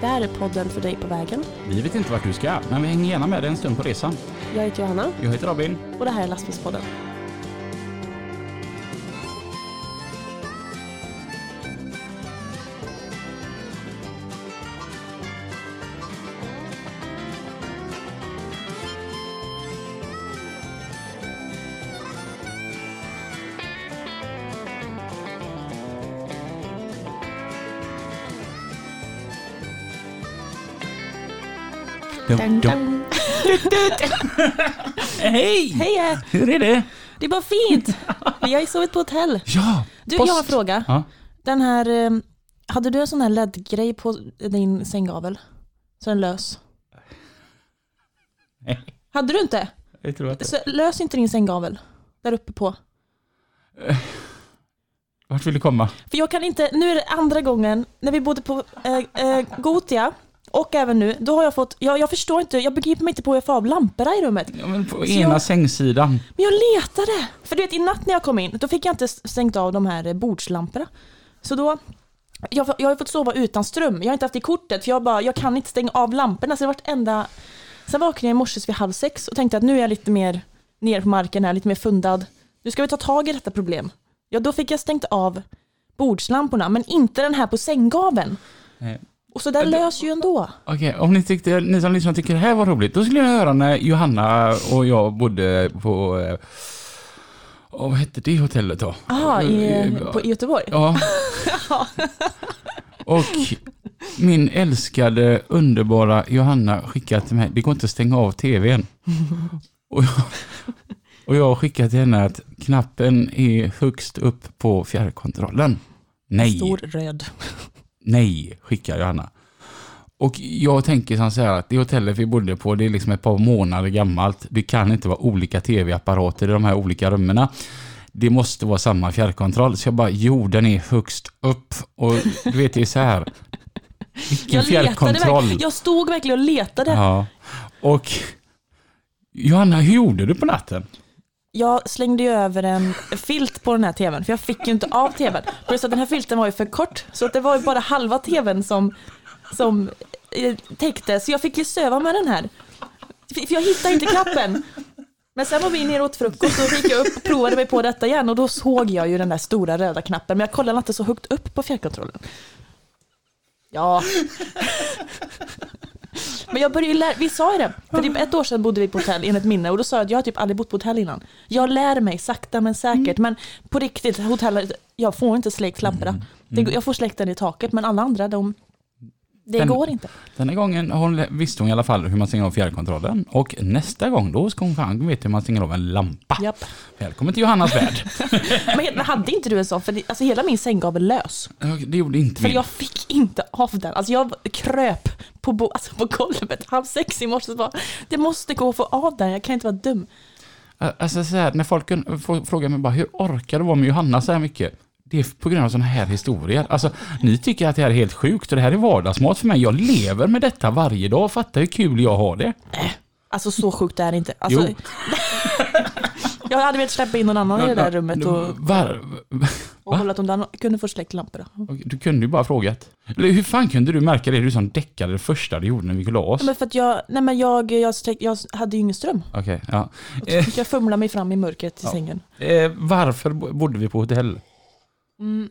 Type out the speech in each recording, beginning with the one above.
Det här är podden för dig på vägen. Vi vet inte vart du ska, men vi hänger gärna med dig en stund på resan. Jag heter Johanna Jag heter Robin. och det här är Lastbilspodden. Dun, dun. Hej! Hej! Hur är det? Det är bara fint! Vi har ju sovit på hotell. Ja, Du, post. jag har en fråga. Ja. Den här, eh, hade du en sån här LED-grej på din sänggavel? Så den lös? Nej. Hade du inte? Jag tror att Så lös inte din sänggavel där uppe på. Vart vill du komma? För jag kan inte, nu är det andra gången, när vi bodde på eh, eh, Gotia, och även nu, då har jag fått, jag, jag förstår inte, jag begriper mig inte på hur jag får av lamporna i rummet. Ja, men på Så ena jag- sängsidan. Men jag letade! För du vet, i natt när jag kom in, då fick jag inte stängt av de här eh, bordslamporna. Så då, jag, jag har fått sova utan ström, jag har inte haft det i kortet, för jag bara, jag kan inte stänga av lamporna, så det har varit enda... Sen vaknade jag i morse vid halv sex och tänkte att nu är jag lite mer nere på marken här, lite mer fundad. Nu ska vi ta tag i detta problem. Ja, då fick jag stängt av bordslamporna, men inte den här på sänggaveln. Och så där lös ju ändå. Okej, om ni, tyckte, ni som lyssnar tycker det här var roligt, då skulle jag höra när Johanna och jag bodde på... eh, åh, vad hette det hotellet då? Aha, i, Eh, på, i Göteborg. Ja. Och min älskade, underbara Johanna skickade till mig, det går inte att stänga av tvn. Och jag, och jag har skickat till henne att knappen är högst upp på fjärrkontrollen. Nej, Stor röd. Nej, skickar Johanna. Och jag tänker som så här att det hotellet vi bodde på, det är liksom ett par månader gammalt. Det kan inte vara olika tv-apparater i de här olika rummen. Det måste vara samma fjärrkontroll. Så jag bara, jo den är högst upp. Och du vet, det är så här. Vilken Jag letade fjärrkontroll. verkligen, jag stod verkligen och letade. Ja. Och Johanna, hur gjorde du på natten? Jag slängde ju över en filt på den här tvn, för jag fick ju inte av tvn. Plus att den här filten var ju för kort, så att det var ju bara halva tvn som, som eh, täckte. Så jag fick ju söva med den här. För jag hittade inte knappen. Men sen var vi nere och åt frukost och så gick jag upp och provade mig på detta igen och då såg jag ju den där stora röda knappen. Men jag kollade inte så högt upp på fjärrkontrollen. Ja. Men jag började lära, vi sa ju det, för typ ett år sedan bodde vi på hotell enligt minne och då sa jag att jag har typ aldrig bott på hotell innan. Jag lär mig sakta men säkert, men på riktigt, hotellet, jag får inte släckt lamporna. Det, går- jag får släckt den i taket, men alla andra, de, det Den- går inte. Den här gången hon, visste hon i alla fall hur man stänger av fjärrkontrollen. Och nästa gång, då ska hon fan veta hur man stänger av en lampa. Japp. Välkommen till Johannas värld. Men hade inte du en sån? För det, alltså hela min sänggavel lös. Det gjorde inte För min. jag fick inte av den. Alltså jag kröp på, bo, alltså på golvet halv sex i morse. bara, Det måste gå att få av den, jag kan inte vara dum. Alltså så här, när folk frågar mig bara, hur orkar du vara med Johanna så här mycket? Det är på grund av sådana här historier. Alltså, ni tycker att det här är helt sjukt och det här är vardagsmat för mig. Jag lever med detta varje dag. Fatta hur kul jag har det. Alltså så sjukt är det inte. Alltså, Jo. jag hade velat släppa in någon annan i det där rummet och, Var, och hålla att de där kunde få släckt lamporna. du kunde ju bara frågat. Eller hur fan kunde du märka det? Du som däckade det första du gjorde när vi gick och la oss. Ja, men för att jag, nej men jag, jag, sträck- jag hade ju ingen ström. Okej, ja. Och så fick jag fumla mig fram i mörkret till Ja. sängen. Eh, varför bo- bodde vi på hotell? Mm.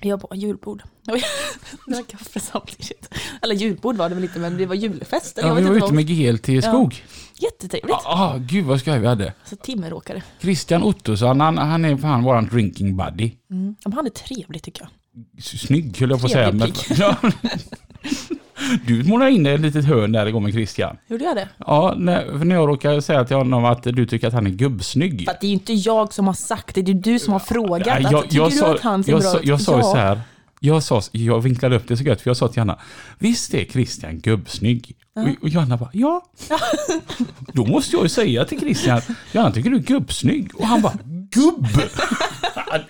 Jag på julbord. Var kaffe samtidigt. Eller julbord var det väl inte, men det var julfest. Ja, jag vi var ute med GLT skog. Jättetrevligt. Ja, ah, gud vad skoj vi hade. Så timmeråkare. Christian Ottosson, han, han är fan våran drinking buddy. Mm. Ja, men han är trevlig tycker jag. Snygg höll jag på att säga. Men, ja. Du målar in ett litet hörn där igår med Christian. Gjorde jag det? Ja, när, för när jag råkar säga till honom att du tycker att han är gubbsnygg. För att det är ju inte jag som har sagt det, det är du som har frågat. Nej, att, tycker du att han ser jag, bra sa, ut? jag sa ju Ja. så här. Jag, sa, jag vinklade upp det så gött för jag sa till Johanna, visst är Christian gubbsnygg? Och, och Johanna bara, ja. Då måste jag ju säga till Christian, Johanna tycker du är gubbsnygg? Och han bara, gubb!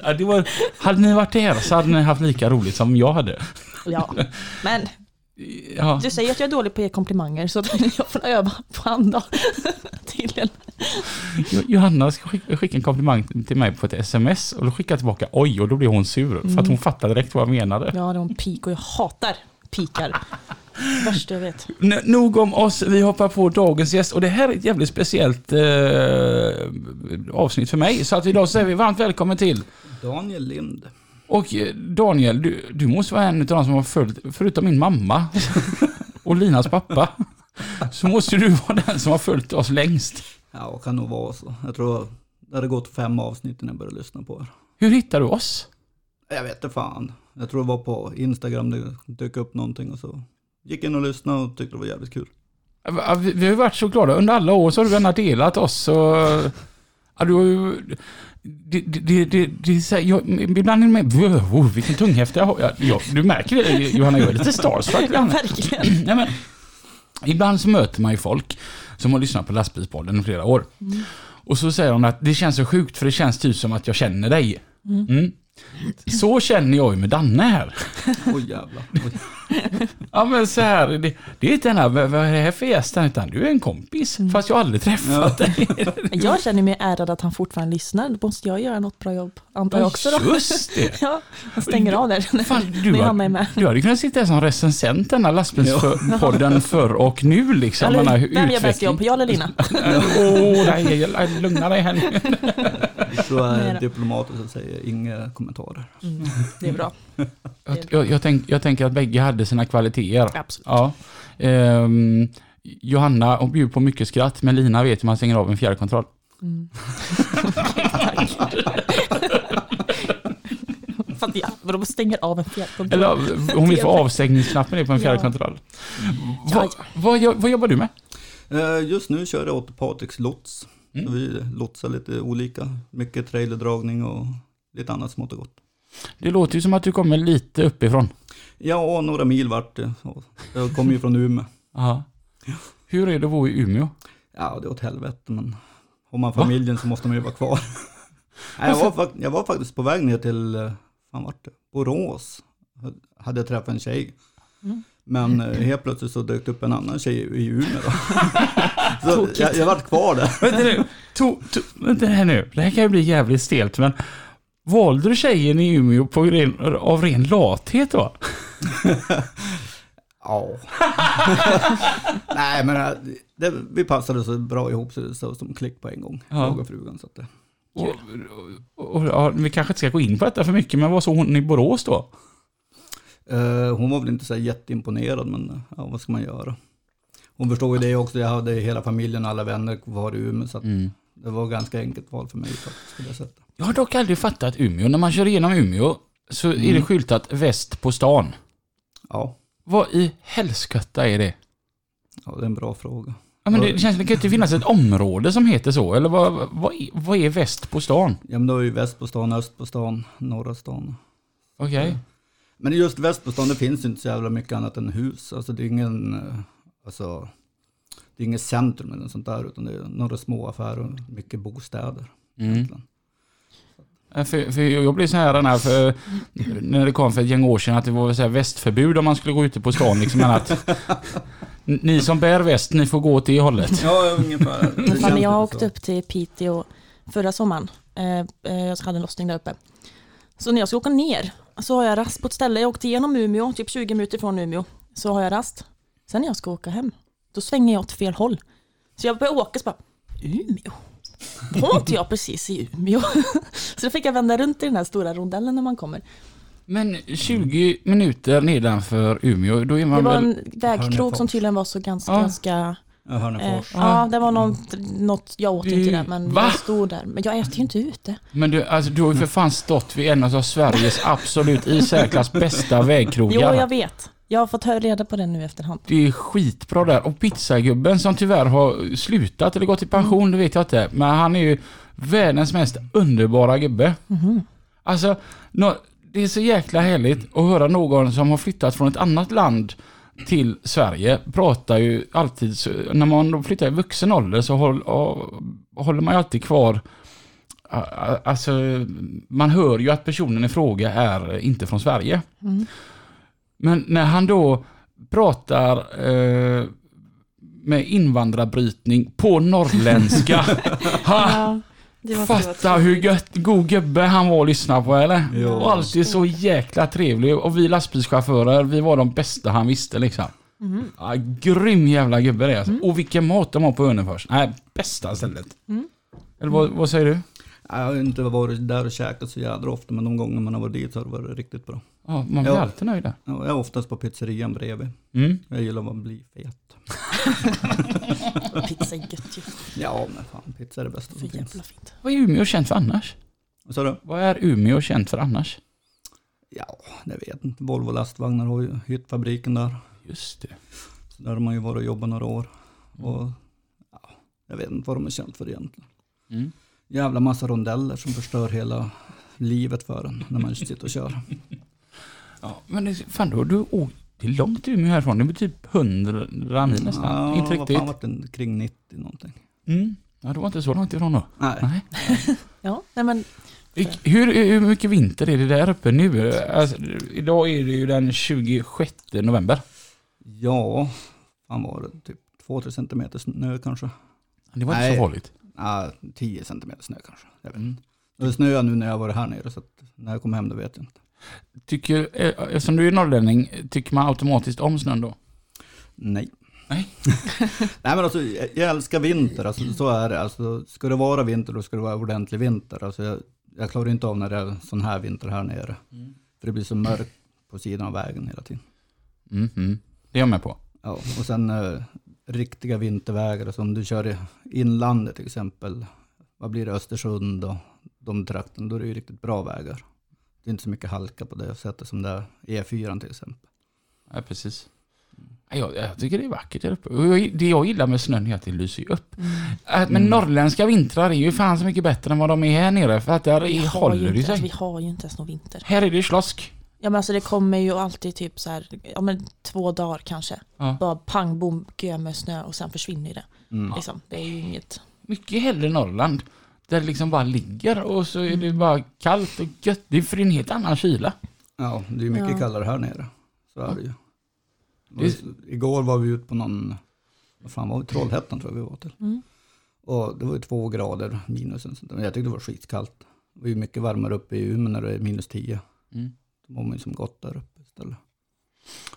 Ja, det var, hade ni varit där så hade ni haft lika roligt som jag hade. Ja, men Ja, du säger att jag är dålig på att ge komplimanger så jag får öva på andra till en. Jo- Johanna ska skicka, skicka en komplimang till mig på ett sms och då skickade jag tillbaka oj och då blev hon sur för att hon fattade direkt vad jag menade. Ja, det var en pik och jag hatar pikar. Värsta jag vet. N- nog om oss, vi hoppar på dagens gäst och det här är ett jävligt speciellt eh, avsnitt för mig. Så att idag säger vi varmt välkommen till. Daniel Lind. Och eh, Daniel, du, du måste vara en av de som har följt, förutom min mamma och Linas pappa, så måste du vara den som har följt oss längst. Ja, kan nog vara så. Jag tror det hade gått fem avsnitt innan jag började lyssna på er. Hur hittar du oss? Jag vet inte fan. Jag tror det var på Instagram det dök upp någonting och så gick in och lyssnade och tyckte det var jävligt kul. Vi har ju varit så glada. Under alla år så har du gärna delat oss och... Ja, du. Det, det, det, det, är så här, jag, ibland är det med... Oh, vilken tunghäfta jag har. Ja, ja, du märker det Johanna, jag är lite starstruck. Johanna. Verkligen. Nej, men, ibland så möter man ju folk som har lyssnat på lastbilspodden i flera år. Och så säger de att det känns så sjukt för det känns typ som att jag känner dig. Mm. Så känner jag ju med Danne här. Oj jävlar. Oj. Ja men så här, det, det är inte den här, vad är det här för gäst? Utan du är en kompis, fast jag har aldrig träffat dig. Jag känner mig ärad att han fortfarande lyssnar. Då måste jag göra något bra jobb, antar jag också då. Just det. Ja, jag stänger av där Fan, du, när Hanna är med. du hade kunnat sitta här som recensent den här lastbilspodden förr och nu liksom. Eller, den här vem gör bäst jobb, jag eller Lina? Åh, nej, nej, lugna dig här nu. Så är diplomater säger inga kommentarer. Mm, det är bra. Jag, jag, jag, tänk, jag tänker att bägge hade sina kvaliteter. Absolut. Ja. Ehm, Johanna, hon bjuder på mycket skratt, men Lina vet hur man stänger av en fjärrkontroll. Mm. Ja, vadå stänger av en fjärrkontroll? Eller hon vill få avstängningsknappen på en Ja. fjärrkontroll. Ja, Vad, ja. vad, gör- vad jobbar du med? Eh, Just nu kör jag åt Patriks lots. Mm. Så vi lotsar lite olika. Mycket trailerdragning och lite annat smått och gott. Det låter ju som att du kommer lite uppifrån. Ja, några mil vart det. Jag kommer ju från Umeå. Ja. Hur är det att bo i Umeå? Ja, det är åt helvete, men har man familjen så måste man ju vara kvar. Nej, jag, var, fak- jag var faktiskt på väg ner till, eh, fan vart det? Borås. Hade jag träffat en tjej. Mm. Men eh, helt plötsligt så dök det upp en annan tjej i Umeå då. så jag, jag vart kvar där. Vänta nu, to, to, vänta här nu. Det här kan ju bli jävligt stelt, men valde du tjejen i Umeå på ren, av ren lathet då? Ja. Nej, men eh, det, vi passade så bra ihop så det så som klick på en gång. Ja. Jag och frugan. Så att det. Och, och, och, ja, vi kanske inte ska gå in på detta för mycket, men vad såg hon i Borås då? Eh, hon var väl inte så jätteimponerad, men ja, vad ska man göra? Hon förstod ju det också. Jag hade hela familjen och alla vänner kvar i Umeå. Så Mm. det var ganska enkelt val för mig faktiskt. på det sättet. Jag har dock aldrig fattat Umeå. När man kör igenom Umeå så är det Mm. skyltat väst på stan. Ja, Vad i helskotta är det? ja, det är en bra fråga. Ja, men det, känns det kan inte finnas ett område som heter så. Eller vad, vad, är- vad är väst på stan? Ja, men då är ju väst på stan, öst på stan, norra stan. Okej. Men just väst på stan, det finns ju inte så jävla mycket annat än hus. Alltså det är ingen, eh, alltså, det är inget centrum eller sånt där, utan det är några små affärer och mycket bostäder. Mm. För, för jag blev så här här för, när det kom för ett gäng år sedan att det var så här västförbud om man skulle gå ute på stan. Liksom, men att, ni som bär väst, ni får gå åt det hållet. Ja, ungefär. Fan, jag åkte upp till Piteå förra sommaren, eh, eh, jag hade en lossning där uppe. Så när jag ska åka ner så har jag rast på ett ställe, jag åkte igenom Umeå, typ 20 minuter från Umeå. Så har jag rast. Sen när jag ska åka hem, då svänger jag åt fel håll. Så jag börjar åka så bara, Umeå? Var inte jag precis i Umeå? Så då fick jag vända runt i den här stora rondellen när man kommer. Men 20 minuter nedanför Umeå, då är Det man var väl... en vägkrog som tydligen var så ganska, Ja. ganska Ja, Eh, Hörnefors. ja, det var något, något jag åt inte där, men Va? jag stod där. Men jag äter ju inte ute. Men du, alltså, du har ju för fan stått vid en av Sveriges absolut i särklass bästa vägkrogar. Jo, jag vet. Jag har fått höra reda på det nu efterhand. Det är skitbra där. Och pizzagubben som tyvärr har slutat eller gått i pension, det vet jag inte. Men han är ju världens mest underbara gubbe. Mhm. Alltså, det är så jäkla härligt att höra någon som har flyttat från ett annat land till Sverige pratar ju alltid, när man flyttar i vuxen ålder så håller man ju alltid kvar Alltså, man hör ju att personen i fråga är inte från Sverige. Mm. Men när han då pratar eh, med invandrarbrytning på norrländska. ha, Ja, Fatta hur gött, god gubbe han var att lyssna på eller? Jo. Och alltid så jäkla trevlig. Och vi lastbilschaufförer, vi var de bästa han visste liksom. Mhm. Ja, grym jävla gubbe det alltså. Och vilken mat de har på Örnefors. Nej, bästa stället. Mm. Eller vad, vad säger du? Jag har inte varit där och käkat så jädra ofta, men de gånger man har varit dit så har det varit riktigt bra. Ja, man blir Ja. alltid nöjd där. Ja, Jag är oftast på pizzerian bredvid. Mm. Jag gillar att bli fet. Pizza är gött ju. Ja, men fan, pizza är det bästa För som finns. fint. Vad är Umeå känt för annars? Vad sa du? Vad är Umeå känt för annars? Ja, jag vet inte. Volvo lastvagnar har ju hyttfabriken där. Just det. Så där har man ju varit och jobbat några år. Och ja, jag vet inte vad de är känt för egentligen. Mm. Jävla massa rondeller som förstör hela livet för en när man sitter och kör. Ja, men det, fan då, du åkte det är långt till Umeå härifrån. Det blir typ 100 mil nästan. Ja, inte vad riktigt. fan det? Kring 90 någonting. Mm. Ja, det var inte så långt ifrån då. Nej. Nej. Ja, nej men Hur, hur mycket vinter är det där uppe nu? Alltså, idag är det ju den 26 november. Ja, fan var det? Typ 2-3 centimeter snö kanske? Det var inte Nej. så farligt. Ja, 10 centimeter snö kanske. Jag vet. Mm. Det snöar nu när jag var här nere så att när jag kom hem det vet jag inte. Tycker, eh, eftersom du är norrlänning, tycker man automatiskt om snön då? Nej. Nej. Nej men alltså jag, älskar vinter, alltså, så är det. Alltså, ska det vara vinter då ska det vara ordentlig vinter. Alltså, jag, jag klarar inte av när det är sån här vinter här nere. För det blir så mörkt på sidan av vägen hela tiden. Mm, mm. Det är jag med på. Ja, och sen eh, riktiga vintervägar, alltså om du kör i inlandet till exempel, vad blir det, Östersund och de trakterna, då är det ju riktigt bra vägar. Det är inte så mycket halka på det sättet som det är E4 till exempel. Ja, precis. Ja, Jag, jag tycker det är vackert där uppe. Jag, det jag gillar med snön är att det lyser ju upp. Äh, Men norrländska vintrar är ju fan så mycket bättre än vad de är här nere. För att där vi håller det alltså, vi sig. har ju inte ens någon vinter. Här är det slosk. Ja men alltså det kommer ju alltid typ så här, ja men två dagar kanske. Ja. Bara pang bom, gö med snö och sen försvinner det. Mm. Liksom. Det är ju inget. Mycket hellre Norrland. Där det liksom bara ligger och så är det bara kallt och gött. Det är för en helt annan kyla. Ja, det är ju mycket Ja. kallare här nere. Så är det ju. Det- Igår var vi ute på någon, vad fan var det, Trollhättan tror jag vi var till. Mm. Och det var ju två grader minus. och sånt där. Men jag tyckte det var skitkallt. Det var ju mycket varmare uppe i Umeå när det är minus 10. Mm. Då var man ju som gott där uppe istället.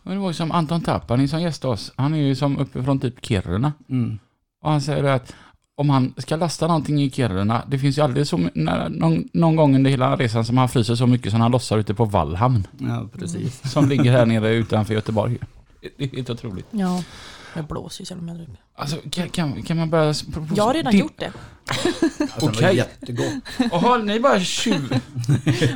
Men det var ju som Anton Tapani som gästade oss. Han är ju som uppifrån typ Kiruna. Mm. Och han säger att om han ska lasta någonting i Kiruna, det finns ju aldrig så, när, någon, någon gång under hela resan som han fryser så mycket som han lossar ute på Vallhamn. Ja, precis. Som ligger här nere utanför Göteborg. Det är helt otroligt. Ja, det blåser ju så jävla mycket. Alltså kan, kan, kan man börja... Jag har redan Din- gjort det. Alltså, det Okej. jättegott. Jaha, ni bara tjuv...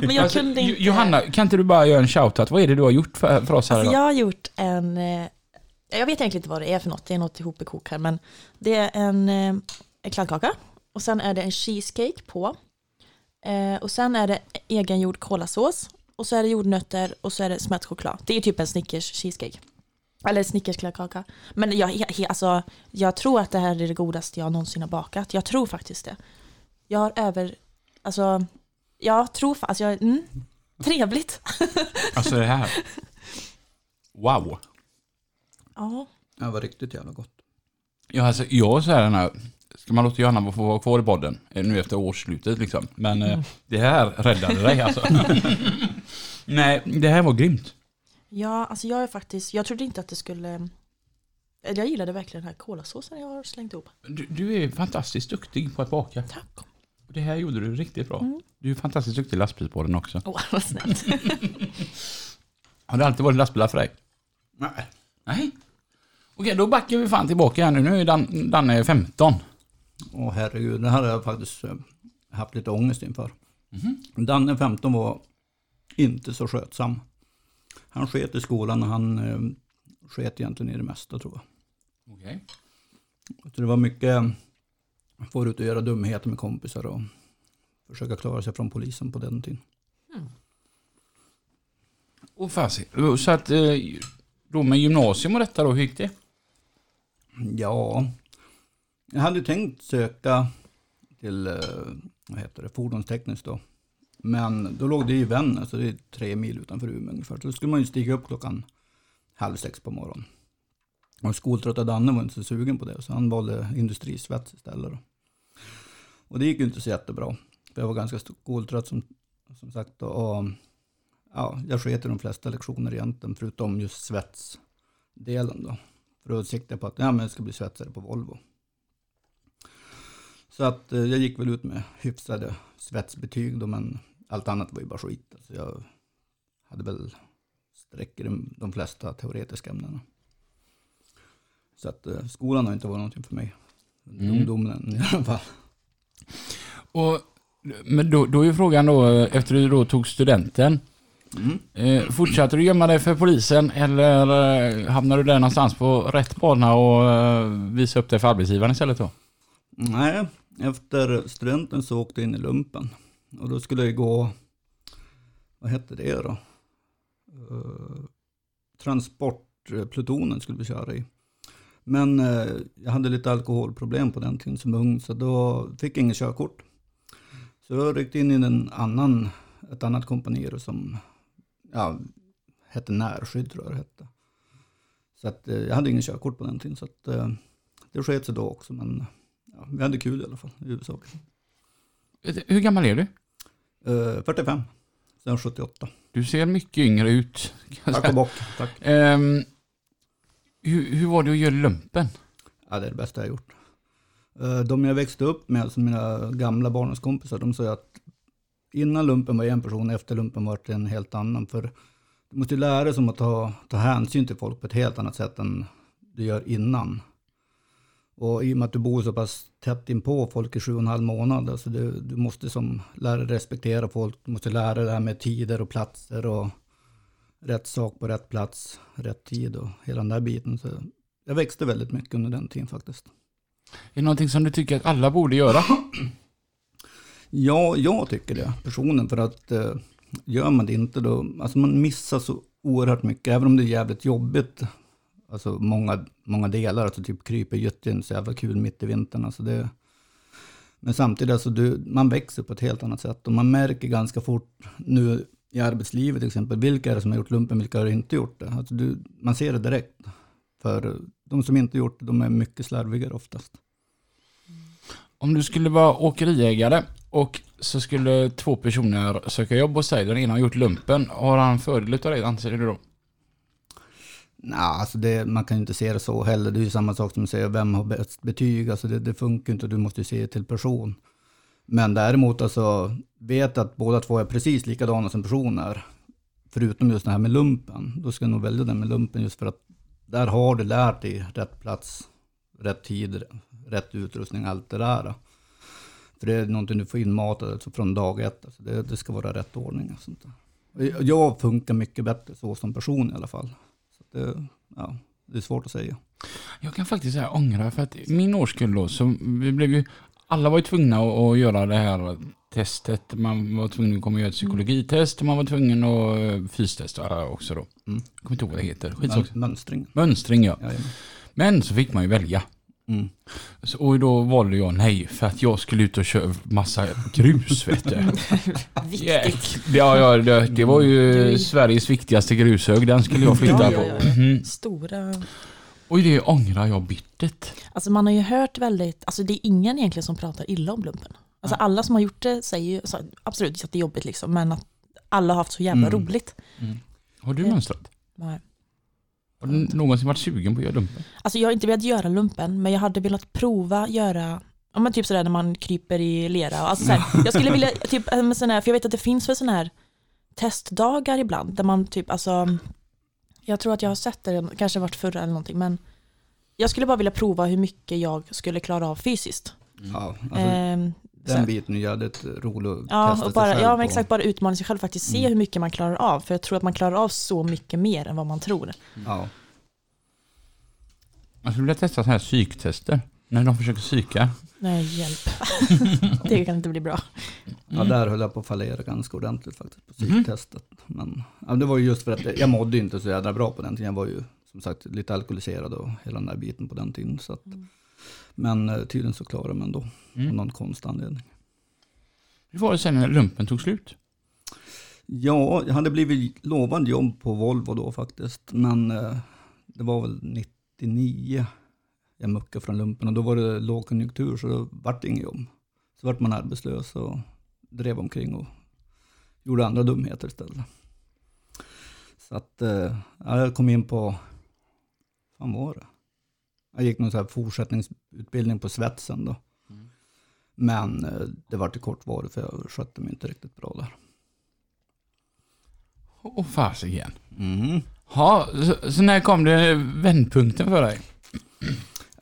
Men jag Alltså, kunde inte. Johanna, kan inte du bara göra en shoutout? Vad är det du har gjort för, för oss här Alltså idag? jag har gjort en, eh, jag vet egentligen inte vad det är för något, det är något ihopkok här, men det är en, eh, en kladdkaka och sen är det en cheesecake på. Eh, och sen är det egengjord kolasås och så är det jordnötter och så är det smält choklad. Det är typ en Snickers cheesecake. Eller Snickers kladdkaka. Men jag, he, he, alltså, jag tror att det här är det godaste jag någonsin har bakat. Jag tror faktiskt det. Jag har över, alltså, jag tror alltså jag, mm, trevligt. Alltså det här. Wow. Ja. Det var riktigt jävla gott. Ja, alltså jag så här den här, ska man låta Johanna få vara kvar i podden eh, nu efter årsslutet liksom. Men eh, det här räddade dig alltså. Nej, det här var grymt. Ja, alltså jag är faktiskt, jag trodde inte att det skulle, jag gillade verkligen den här kolasåsen jag har slängt ihop. Du, du är fantastiskt duktig på att baka. Tack. Det här gjorde du riktigt bra. Mm. Du är fantastiskt duktig lastbilspodden också. Åh, vad snällt. Har det alltid varit lastbilar för dig? Nej. Nej. Okej, då backar vi fan tillbaka här nu. Nu är Dan, Danne 15. Åh herregud, det här har jag faktiskt eh, haft lite ångest inför. Mhm. Danne 15 var inte så skötsam. Han sket i skolan och han eh, sket egentligen i det mesta tror jag. Okej. Så det var mycket få ut och göra dumheter med kompisar och försöka klara sig från polisen på den tiden. Och fasiken. Så att eh, då med gymnasium och detta då, hur gick det? Ja, jag hade tänkt söka till eh, vad heter det, fordonstekniskt då. Men då låg det i Vännäs, så det är tre mil utanför Umeå ungefär. Så då skulle man ju stiga upp klockan halv sex på morgonen. Och skoltrötta Danne var inte så sugen på det, så han valde industrisvets istället. Då. Och det gick ju inte så jättebra. För jag var ganska skoltrött som, som sagt. Och, ja, jag sket i de flesta lektioner egentligen, förutom just svetsdelen då. För då siktade jag på att ja, men jag ska bli svetsare på Volvo. Så att eh, jag gick väl ut med hyfsade svetsbetyg då, men allt annat var ju bara skit. Alltså jag hade väl streck i de, flesta teoretiska ämnena. Så att eh, skolan har inte varit någonting för mig. Mm. ungdomen i alla fall. Och, men då, då är ju frågan då, efter du då tog studenten, Mm. eh, fortsatte du gömma dig för polisen eller eh, hamnade du där någonstans på rätt bana och eh, visa upp dig för arbetsgivaren istället då? Nej, efter studenten så åkte jag in i lumpen. Och då skulle jag gå, vad hette det då? Uh, transportplutonen skulle vi köra i. Men eh, jag hade lite alkoholproblem på den tiden som ung, så då fick jag inget körkort. Så jag ryckte in i en annan, ett annat kompani som ja, hette Närskydd tror jag det hette. Så att, eh, jag hade ingen körkort på den tiden, så att, eh, det sket sig då också. Men ja, vi hade kul i alla fall, i huvudsak. Hur gammal är du? Eh, 45, sen 78. Du ser mycket yngre ut. Tack och bock. Tack. Ehm, hur, hur var det att göra lumpen? Ja, det är det bästa jag gjort. Eh, De jag växte upp med, alltså mina gamla barndomskompisar, de sa att innan lumpen var en person, efter lumpen var det en helt annan. För du måste ju lära dig som att ta, ta hänsyn till folk på ett helt annat sätt än du gör innan. Och i och med att du bor så pass tätt inpå folk i sju och en halv månad, alltså du, du måste som lära dig respektera folk, du måste lära dig det här med tider och platser och rätt sak på rätt plats, rätt tid och hela den där biten. Så jag växte väldigt mycket under den tiden faktiskt. Är det någonting som du tycker att alla borde göra? Ja, jag tycker det personen för att eh, gör man det inte då, alltså man missar så oerhört mycket, även om det är jävligt jobbigt. Alltså många, många delar, alltså typ kryper är inte så jävla kul mitt i vintern. Alltså det, men samtidigt, alltså du, man växer på ett helt annat sätt och man märker ganska fort nu i arbetslivet till exempel, vilka är det som har gjort lumpen, vilka har inte gjort det? Alltså du, man ser det direkt. För de som inte gjort det, de är mycket slarvigare oftast. Om du skulle vara åkeriägare och så skulle två personer söka jobb hos dig, den ena har gjort lumpen, har han fördel av det anser du då? Nej, alltså det, man kan ju inte se det så heller. Det är ju samma sak som att säga vem har bäst betyg. Alltså det, det funkar inte, du måste ju se till person. Men däremot alltså, vet att båda två är precis likadana som personer. Förutom just det här med lumpen. Då ska jag nog välja den med lumpen just för att där har du lärt dig rätt plats, rätt tid, rätt utrustning, allt det där. För det är någonting du får inmatat alltså från dag ett. Alltså det, det ska vara rätt ordning. Och sånt där. Jag funkar mycket bättre så som person i alla fall. Det, ja, det är svårt att säga. Jag kan faktiskt säga ångra för att min årskull då, så vi blev ju, alla var ju tvungna att, att göra det här testet. Man var tvungen att komma och göra ett psykologitest och man var tvungen att eh, fystesta också då. Mm. Jag kommer inte ihåg vad det heter. Skitsak. Mön- Mönstring. Mönstring ja. Jajamän. Men så fick man ju välja. Mm. Så, och då valde jag nej för att jag skulle ut och köra massa grus vet du. Viktigt. Ja, ja, det, det var ju Du- Sveriges viktigaste grushög. Den skulle jag flytta Ja, ja, på. ja. Mhm. Stora. Och det ångrar jag bittert. Alltså man har ju hört väldigt, alltså det är ingen egentligen som pratar illa om lumpen. Alltså alla som har gjort det säger ju, alltså, absolut det är jobbigt liksom, men att alla har haft så jävla Mm. roligt. Har du Ja. mönstrat? Nej. Har du någonsin varit sugen på att göra lumpen? Alltså jag har inte velat göra lumpen, men jag hade velat prova göra Ja men typ sådär när man kryper i lera. Alltså såhär, jag skulle vilja, typ, men sån här, för jag vet att det finns väl sådana här testdagar ibland, där man typ, alltså Jag tror att jag har sett det, kanske varit förra eller någonting, men Jag skulle bara vilja prova hur mycket jag skulle klara av fysiskt. Ja, alltså, Ehm, den här. biten är jävligt rolig att Ja, testa och sig bara, själv ja men exakt, bara utmana sig själv, faktiskt se Mm. hur mycket man klarar av. För jag tror att man klarar av så mycket mer än vad man tror. Ja. Jag skulle vilja testa sådana här psyktester. När de försöker psyka. Nej, hjälp. det kan inte bli bra. ja, där höll jag på att fallera ganska ordentligt faktiskt på Mhm. psyktestet. Men ja, det var ju just för att jag mådde inte så jävla bra på den tiden. Jag var ju som sagt lite alkoholiserad och hela den där biten på den tiden. Så att, Mm. Men eh, tydligen så klarade man av Mm. någon konstig anledning. Hur var det sen när lumpen tog slut? Ja, jag hade blivit lovad jobb på Volvo då faktiskt. Men eh, det var väl 99 jag muckade från lumpen och då var det lågkonjunktur så då vart det inget jobb. Så vart man arbetslös och drev omkring och gjorde andra dumheter istället. Så att eh, ja, jag kom in på, vad var det? Jag gick någon så här fortsättningsutbildning på svetsen då. Men eh, det var till kortvarigt för jag skötte mig inte riktigt bra där. Åh fasiken. Mm. Ja, så, så när kom det vändpunkten för dig?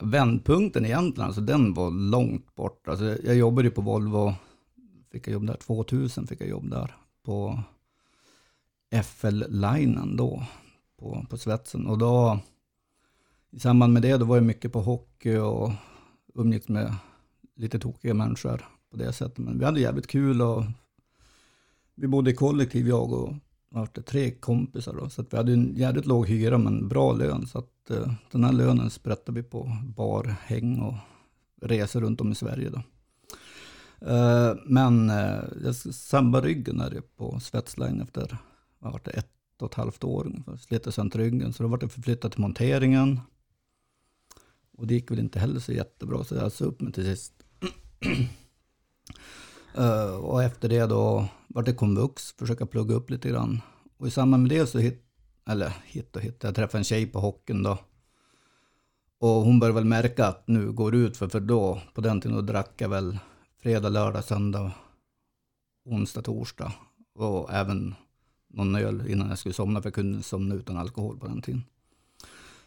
Vändpunkten egentligen, alltså den var långt bort. Alltså, jag jobbade ju på Volvo, fick jag jobb där, 2000 fick jag jobb där på FL-linen då, på, på svetsen. Och då, i samband med det, då var jag mycket på hockey och umgicks med lite tokiga människor på det sättet. Men vi hade jävligt kul och vi bodde i kollektiv, jag och var tre kompisar då. Så att vi hade en jävligt låg hyra men bra lön. Så att eh, den här lönen sprättade vi på barhäng och resor runt om i Sverige då. Eh, men eh, jag sabbade ryggen där på Svetsline efter vad var det, ett och ett halvt år ungefär. Slet sönder ryggen. Så då var det förflyttat till monteringen. Och det gick väl inte heller så jättebra. Så jag sa upp mig till sist. uh, och efter det då var det komvux, försöka plugga upp lite grann. Och i samband med det så hit, eller hit och hit, jag träffade en tjej på hockeyn då. Och hon började väl märka att nu går det ut för, för då, på den tiden då drack jag väl fredag, lördag, söndag, onsdag, torsdag. Och även någon öl innan jag skulle somna, för jag kunde somna utan alkohol på den tiden.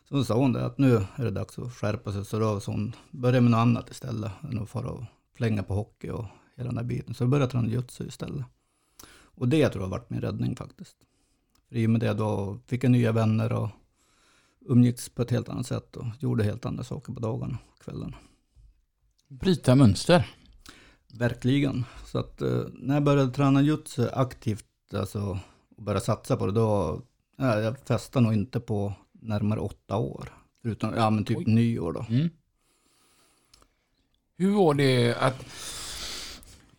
Så sa hon det att nu är det dags att skärpa sig. Så då sa hon, börja med något annat istället än att fara och flänga på hockey och hela den där biten. Så jag började träna jutsu istället. Och det tror jag har varit min räddning faktiskt. För i och med det då fick jag nya vänner och umgicks på ett helt annat sätt och gjorde helt andra saker på dagarna och kvällarna. Bryta mönster. Verkligen. Så att eh, när jag började träna jutsu aktivt, alltså och började satsa på det, då, ja, jag festade nog inte på närmare åtta år. Förutom, ja men typ Oj. nyår då. Mm. Hur var det att...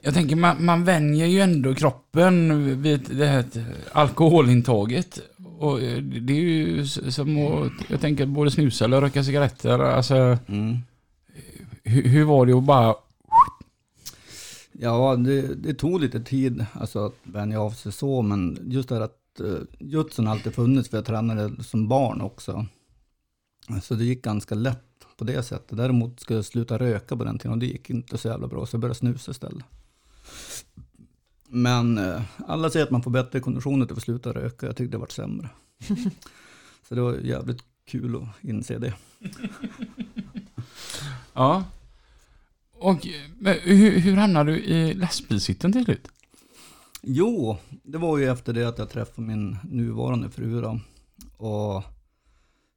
Jag tänker man, man vänjer ju ändå kroppen vid det här alkoholintaget. Och eh, det är ju som att, jag tänker både snusa eller röka cigaretter. Alltså, Mm. hur, hur var det att bara... Ja, det, det tog lite tid alltså, att vänja av sig så, men just det här att uh, jutsun alltid funnits, för jag tränade som barn också. Så det gick ganska lätt på det sättet. Däremot skulle jag sluta röka på den tiden och det gick inte så jävla bra, så jag började snusa istället. Men eh, alla säger att man får bättre kondition av att sluta röka, jag tyckte det varit sämre. så det var jävligt kul att inse det. Ja. Och men hur, hur hamnade du i lastbilshytten till slut? Jo, det var ju efter det att jag träffade min nuvarande fru då. Och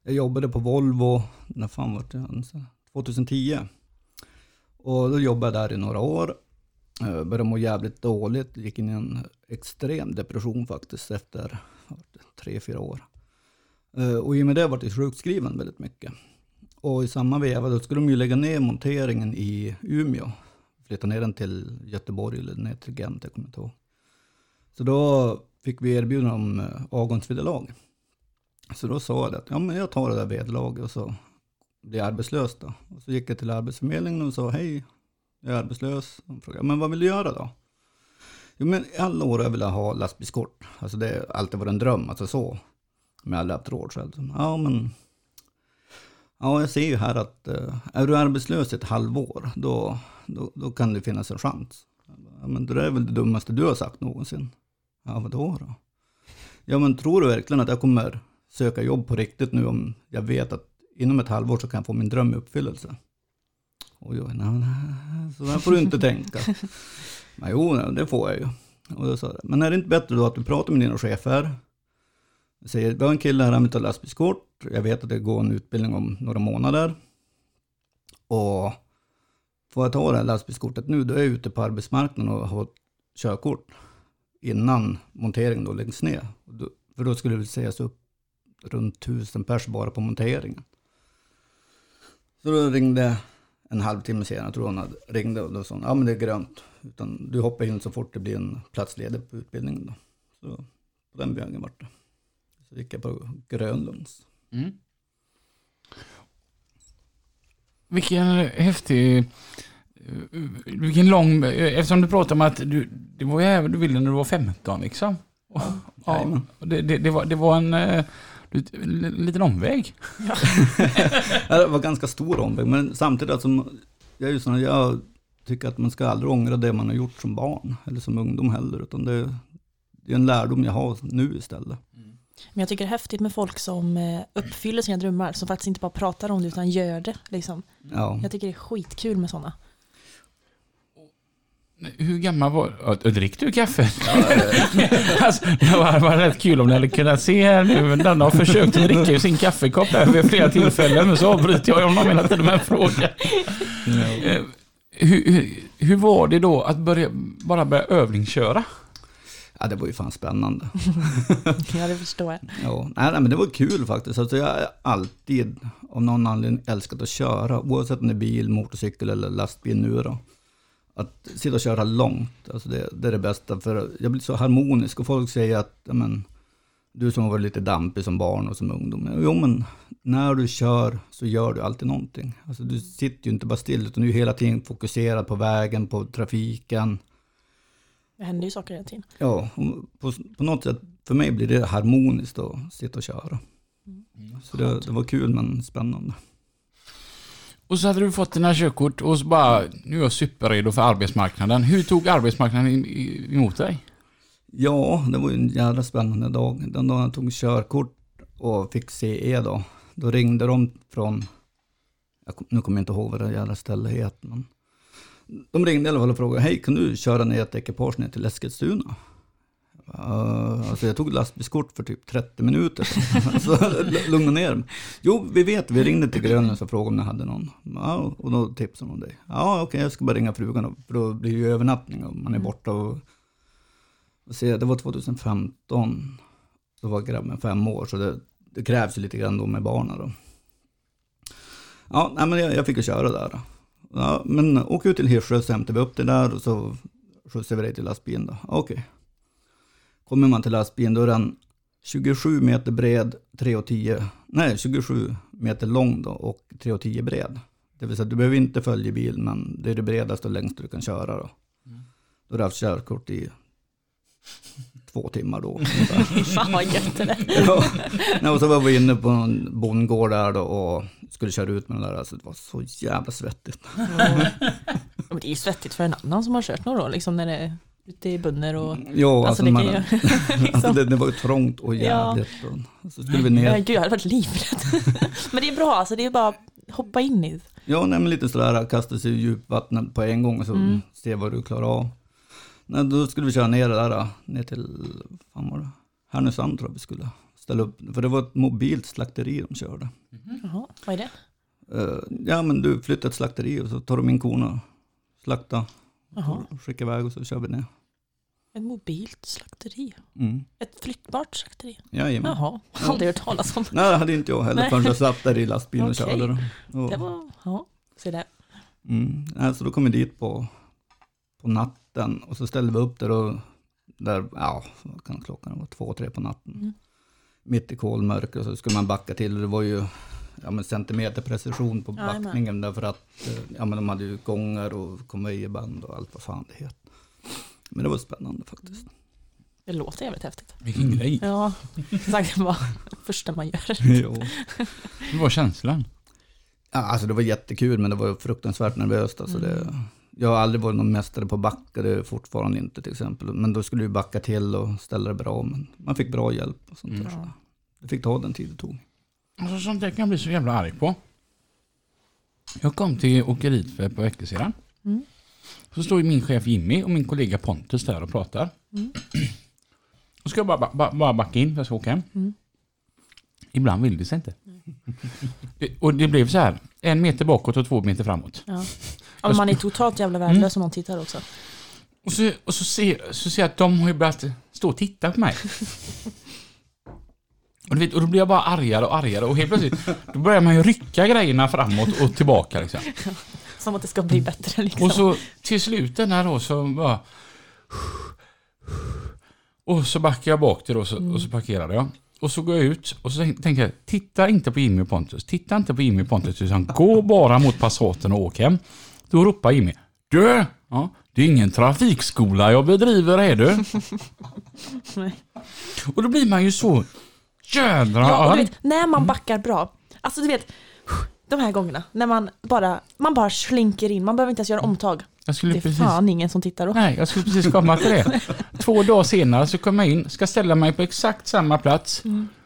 jag jobbade på Volvo, när fan var det? Alltså, 2010. Och då jobbade jag där i några år. Jag Började må jävligt dåligt, gick in i en extrem depression faktiskt efter tre, fyra år. Eh, och i och med det vart jag sjukskriven väldigt mycket. Och i samma veva då skulle de ju lägga ner monteringen i Umeå. Flytta ner den till Göteborg eller ner till Gent, jag kommer inte ihåg. Så då fick vi erbjudande om eh, avgångsvederlag. Så då sa jag att ja, men jag tar det där vederlaget och så blir jag arbetslös då. Och så gick jag till Arbetsförmedlingen och sa hej, jag är arbetslös. De frågade, men vad vill du göra då? Jo, men i alla år har jag velat ha lastbilskort. Alltså det har alltid varit en dröm, alltså så. Men jag har aldrig haft råd själv. Liksom, ja, men Ja, jag ser ju här att eh, är du arbetslös ett halvår, då, då, då kan det finnas en chans. Ja, men det är väl det dummaste du har sagt någonsin. Ja, vadå då? Ja, men tror du verkligen att jag kommer söka jobb på riktigt nu om jag vet att inom ett halvår så kan jag få min dröm i uppfyllelse? Och jag, nej, nej, så där får du inte tänka. Men jo, det får jag ju. Och då sa jag, men är det inte bättre då att du pratar med dina chefer? Jag säger, vi har en kille här, vill ta lastbilskort. Jag vet att det går en utbildning om några månader. Och får jag ta det här lastbilskortet nu, då är jag ute på arbetsmarknaden och har körkort innan monteringen då läggs ner. För då skulle det sägas upp runt tusen pers bara på monteringen. Så då ringde en halvtimme senare, jag tror hon hade, ringde och då sa hon, ja men det är grönt. Utan du hoppar in så fort det blir en plats ledig på utbildningen då. Så på den vägen vart det. Så gick jag på Grönlunds. Mm. Vilken häftig Vilken lång... Eftersom du pratar om att du, det var ju du ville när du var 15 liksom. Ja, Jajamän. och det, det, det, var, det var en, eh, en liten omväg. Ja, Det var ganska stor omväg, men samtidigt, alltså, jag, är ju sån, jag tycker att man ska aldrig ångra det man har gjort som barn, eller som ungdom heller, utan det, det är en lärdom jag har nu istället. Men jag tycker det är häftigt med folk som eh, uppfyller sina drömmar, som faktiskt inte bara pratar om det utan gör det. Liksom. Ja. Jag tycker det är skitkul med sådana. Hur gammal var ja, Drick du kaffe? alltså, det var, var rätt kul om ni hade kunnat se här nu. Den har försökt att dricka sin kaffekopp här vid flera tillfällen. Men så avbryter jag honom hela tiden med en fråga. Eh, Hur, hur, hur var det då att börja, bara börja övningsköra? Ja, det var ju fan spännande. Ja, det förstår jag. Ja, nej, nej, men det var kul faktiskt. Alltså, jag har alltid av någon anledning älskat att köra, oavsett om det är bil, motorcykel eller lastbil nu då. Att sitta och köra långt, alltså det, det är det bästa. För jag blir så harmonisk och folk säger att men, du som har varit lite dampig som barn och som ungdom. Jo, men när du kör så gör du alltid någonting. Alltså, du sitter ju inte bara still, utan du är hela tiden fokuserad på vägen, på trafiken. Det händer ju saker hela tiden. Ja, på, på något sätt, för mig blir det harmoniskt att sitta och köra. Så det, det var kul men spännande. Och så hade du fått dina körkort och så bara, nu är jag superredo för arbetsmarknaden. Hur tog arbetsmarknaden emot dig? Ja, det var ju en jävla spännande dag. Den dagen jag tog körkort och fick CE då, då ringde de från, jag, kom- nu kommer jag inte ihåg vad det jävla stället heter, men de ringde i alla fall och frågade, hej kan du köra ner ett ekipage ner till Eskilstuna? Uh, alltså jag tog lastbilskort för typ 30 minuter. så lugna ner mig. Jo, vi vet, vi ringde till Grönlunds och frågade om ni hade någon. Ja, och då tipsade de om dig. Ja, okej, jag ska bara ringa frugan för då blir det ju övernattning och man är borta och och se, det var 2015. Då var grabben fem år, så det, det krävs ju lite grann då med barnen då. Ja, nej, men jag, jag fick ju köra där. Då. Ja, men åk ut till Hirsö så hämtade vi upp det där och så skjutsade vi dig till lastbilen då. Okej. Kommer man till lastbilen då är den 27 meter bred, 3,10, nej 27 meter lång då och 3,10 bred. Det vill säga du behöver inte följa bil men det är det bredaste och längsta du kan köra då. Då har du haft körkort i två timmar då. Fan vad gött det är. ja. Och så var vi inne på en bondgård där då och skulle köra ut med den där. Alltså det var så jävla svettigt. Men det är ju svettigt för en annan som har kört några år, liksom när det är ute i bunner och... Jo, Alltså, alltså, det man, ju... alltså det, det var ju trångt och Ja. jävligt. Och så skulle vi Ja, ner. gud, jag hade varit livrädd. Men det är bra, alltså det är bara att hoppa in i. Ja, nej, lite sådär, kasta sig i djupvattnet på en gång och så Mm. se vad du klarar av. Nej, då skulle vi köra ner det där, ner till, fan var det? Härnösand tror jag vi skulle ställa upp. För det var ett mobilt slakteri de körde. Jaha, vad är det? Eh, ja, men du flyttar ett slakteri och så tar de in korna, slakta, Jaha, skickar iväg och så kör vi ner. ett mobilt slakteri. Mm. Ett flyttbart slakteri. Jajamän. Jaha, aldrig hört talas om. Nej, det hade inte jag heller Nej. förrän jag satt där i lastbilen och Okej. körde. då. Och, Det var, ja, se där. mm, nej, så då kom vi dit på, på natten och så ställde vi upp där och där, ja, vad kan klockan vara, två, tre på natten. Mm. Mitt i kolmörker och så skulle man backa till och det var ju ja, men centimeter precision på backningen därför att eh, ja, men de hade ju gångar och konvejerband och allt vad fan det heter. Men det var spännande faktiskt. Det låter jävligt häftigt. Vilken grej. Ja, exakt. Det var det första man gör. jo. Vad var känslan? Ja, alltså det var jättekul men det var fruktansvärt nervöst. Alltså det, jag har aldrig varit någon mästare på att backa, det är fortfarande inte till exempel. Men då skulle vi backa till och ställa det bra. Men man fick bra hjälp och sånt där. Mm. Så det fick ta den tid det tog. Alltså, sånt där kan jag bli så jävla arg på. Jag kom till åkeriet för ett par veckor sedan. Mm. Så står ju min chef Jimmy och min kollega Pontus där och pratar. Mm. Och ska jag bara, bara, bara backa in för jag ska åka hem. Mm. Ibland vill det sig inte. och det blev så här. En meter bakåt och två meter framåt. Ja. Men man är totalt jävla värdelös om man tittar också. Och så, och så, ser, så ser jag att de har ju börjat stå och titta på mig. Och, du vet, och då blir jag bara argare och argare och helt plötsligt då börjar man ju rycka grejerna framåt och tillbaka liksom. Som att det ska bli bättre liksom. Och så till slut den här då så bara... Och så backar jag bak till då så, och så parkerade jag. Och så går jag ut och så tänk- tänker jag, titta inte på Jimmy och Pontus. Titta inte på Jimmy och Pontus utan gå bara mot Passaten och åk hem. Då ropar Jimmy, Du! Ja, det är ingen trafikskola jag bedriver är du. Nej. Och då blir man ju så jädra Ja, och du arg. vet, när man backar bra, alltså du vet, de här gångerna när man bara, man bara slinker in, man behöver inte ens göra omtag. Jag Det skulle är precis... fan ingen som tittar då. Nej, jag skulle precis komma till det. Två dagar senare så kommer jag in, ska ställa mig på exakt samma plats,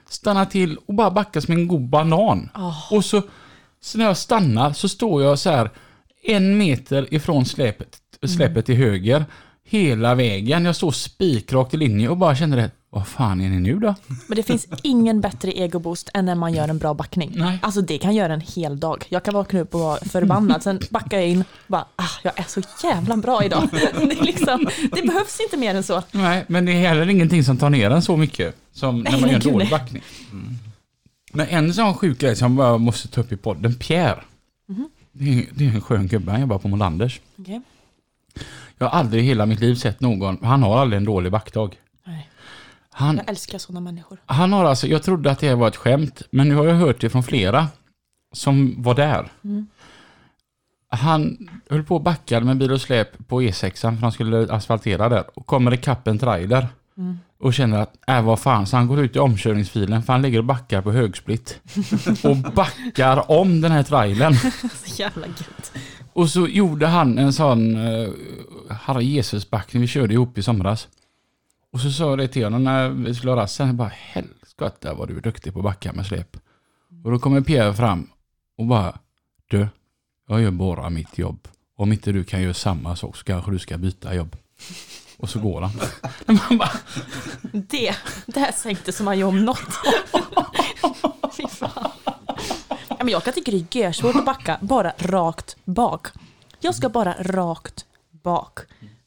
stanna till och bara backa som en god banan. Åh. Och så, så när jag stannar så står jag så här en meter ifrån släpet, släpet till höger hela vägen. Jag står spikrakt i linje och bara känner det. Vad fan är ni nu då? Men det finns ingen bättre egoboost än när man gör en bra backning. Nej. Alltså det kan göra en hel dag. Jag kan vakna upp och vara förbannad, sen backar jag in bara, ah, jag är så jävla bra idag. Det, liksom, det behövs inte mer än så. Nej, men det är heller ingenting som tar ner en så mycket som när Nej, man gör en dålig nej. backning. Men en sån sjuk grej som jag bara måste ta upp i podden, Pierre. Mhm. Det, är, det är en skön gubbe, han jobbar på Molanders. Okej. Jag har aldrig i hela mitt liv sett någon, han har aldrig en dålig backdag. Nej. Han, Jag älskar sådana människor. han har alltså, jag trodde att det var ett skämt, men nu har jag hört det från flera som var där. Mm. Han höll på att backa med bil och släp på E6 för han skulle asfaltera där och kommer ikapp en trailer Mm. Och känner att äh vad fan, så han går ut i omkörningsfilen för han ligger och backar på högsplit och backar om den här trailern. Så jävla gött. Och så gjorde han en sån uh, Herre Jesus-backning vi körde ihop i somras. Och så sa jag det till honom när vi skulle ha rassen. Jag bara helskotta vad du är duktig på att backa med släp. Och då kommer Pierre fram och bara Du, jag gör bara mitt jobb. Om inte du kan göra samma sak så kanske du ska byta jobb. Och så går han. Man bara, Det, det här sänkte som man ju om något. Fy fan. Ja, men jag kan tycka det är görsvårt att backa bara rakt bak. Jag ska bara rakt bak.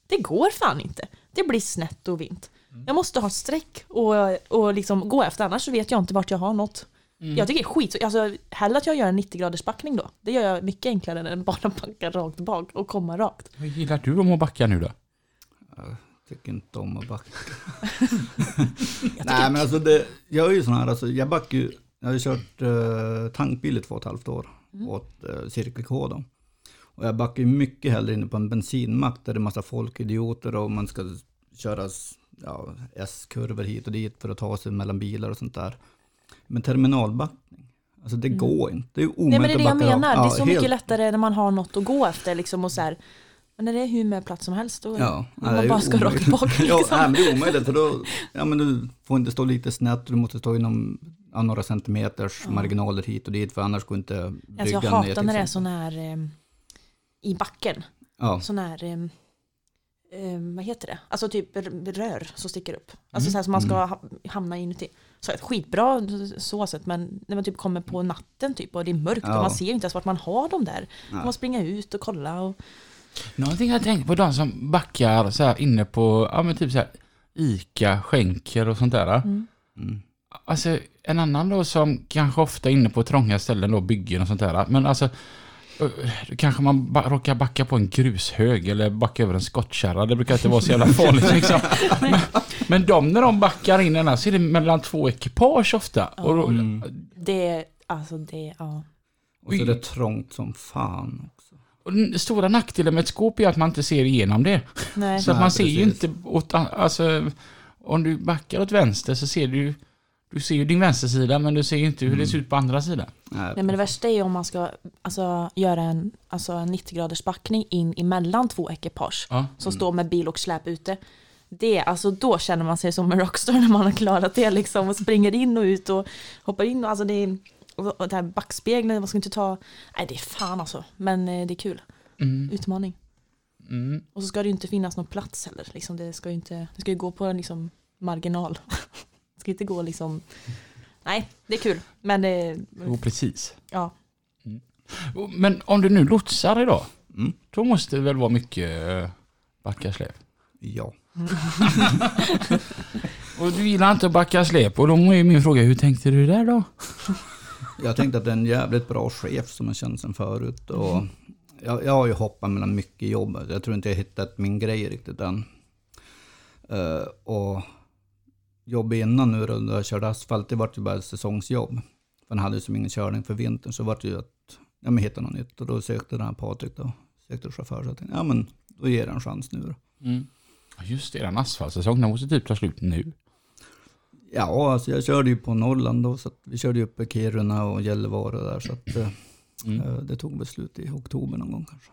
Det går fan inte. Det blir snett och vint. Jag måste ha streck och, och liksom gå efter, annars så vet jag inte vart jag har något. Jag tycker det är skit, alltså hellre att jag gör en 90 graders backning då. Det gör jag mycket enklare än bara backa rakt bak och komma rakt. vad gillar du om att backa nu då? Jag tycker inte om att backa. Nej men alltså det, jag är ju sån här, alltså, jag backar ju, jag har ju kört uh, tankbil i två och ett halvt år åt uh, Cirkel K då. Och jag backar ju mycket hellre inne på en bensinmack där det är massa folk, idioter och man ska köra ja, S-kurvor hit och dit för att ta sig mellan bilar och sånt där. Men terminalbackning, alltså det går inte. Det är omöjligt Nej men det är det jag att backa menar, rakt. det är så Ja, mycket helt- lättare när man har något att gå efter liksom och så här. Men när det är hur med plats som helst då Ja, nej, man ju bara ska rakt bak Ja, liksom. nej, men det är omöjligt för då, ja men du får inte stå lite snett, du måste stå inom ja, några centimeters marginaler hit och dit för annars går inte bryggan Alltså jag ner, hatar till när det är sån här eh, i backen, Ja, sån här eh, eh, vad heter det? Alltså typ rör som sticker upp. Alltså Mm. så här som man ska ha, hamna inuti. Så skitbra så sätt men när man typ kommer på natten typ och det är mörkt Ja. och man ser inte ens vart man har dem där. Nej. får man springa ut och kolla och Någonting jag tänkt på de som backar så här inne på, ja men typ så här Ica, skänker och sånt där. Mm. mm. Alltså en annan då som kanske ofta är inne på trånga ställen då, byggen och sånt där. Men alltså, eh, kanske man ba- råkar backa på en grushög eller backa över en skottkärra. Det brukar inte vara så jävla farligt liksom. Men, men de när de backar in den här så är det mellan två ekipage ofta. Och då, Mm. det, alltså det, ja. Och så är det trångt som fan. Och den stora nackdelen med ett skåp är att man inte ser igenom det. Nej. Så att man ser ju inte åt, alltså, om du backar åt vänster så ser du du ser ju din vänstersida men du ser ju inte hur det ser ut på andra sidan. Nej, men det värsta är ju om man ska alltså, göra en, alltså, en 90 graders backning in emellan två ekipage Ja. som står med bil och släp ute. Det, alltså då känner man sig som en rockstar när man har klarat det liksom och springer in och ut och hoppar in och alltså det är och och det här backspegeln, man ska inte ta, nej det är fan alltså, men eh, det är kul, Mm. utmaning. Mm. Och så ska det ju inte finnas någon plats heller, liksom, det ska ju inte, det ska ju gå på en liksom marginal. det ska inte gå liksom, nej det är kul, men det, Jo, precis. ja. Men om du nu lotsar idag, Mm. då måste det väl vara mycket eh, backa släp? Ja. Och du gillar inte att backa släp och då är min fråga, hur tänkte du där då? Jag tänkte att det är en jävligt bra chef som jag känt sen förut. Och jag, jag har ju hoppat mellan mycket jobb. Jag tror inte jag hittat min grej riktigt än. Eh, och jobb innan nu då, när jag körde asfalt, det vart ju bara säsongsjobb. För han hade ju som ingen körning för vintern, så vart det ju att ja, men hitta något nytt. Och då sökte den här Patrik då, sektorchaufför. Så jag tänkte, ja men då ger jag en chans nu då. Mm. Just det, den asfaltsäsong, den måste typ ta slut nu. Ja, alltså jag körde ju på Norrland då, så vi körde ju uppe i Kiruna och Gällivare där. Så att eh, Mm. eh, det tog väl slut i oktober någon gång kanske.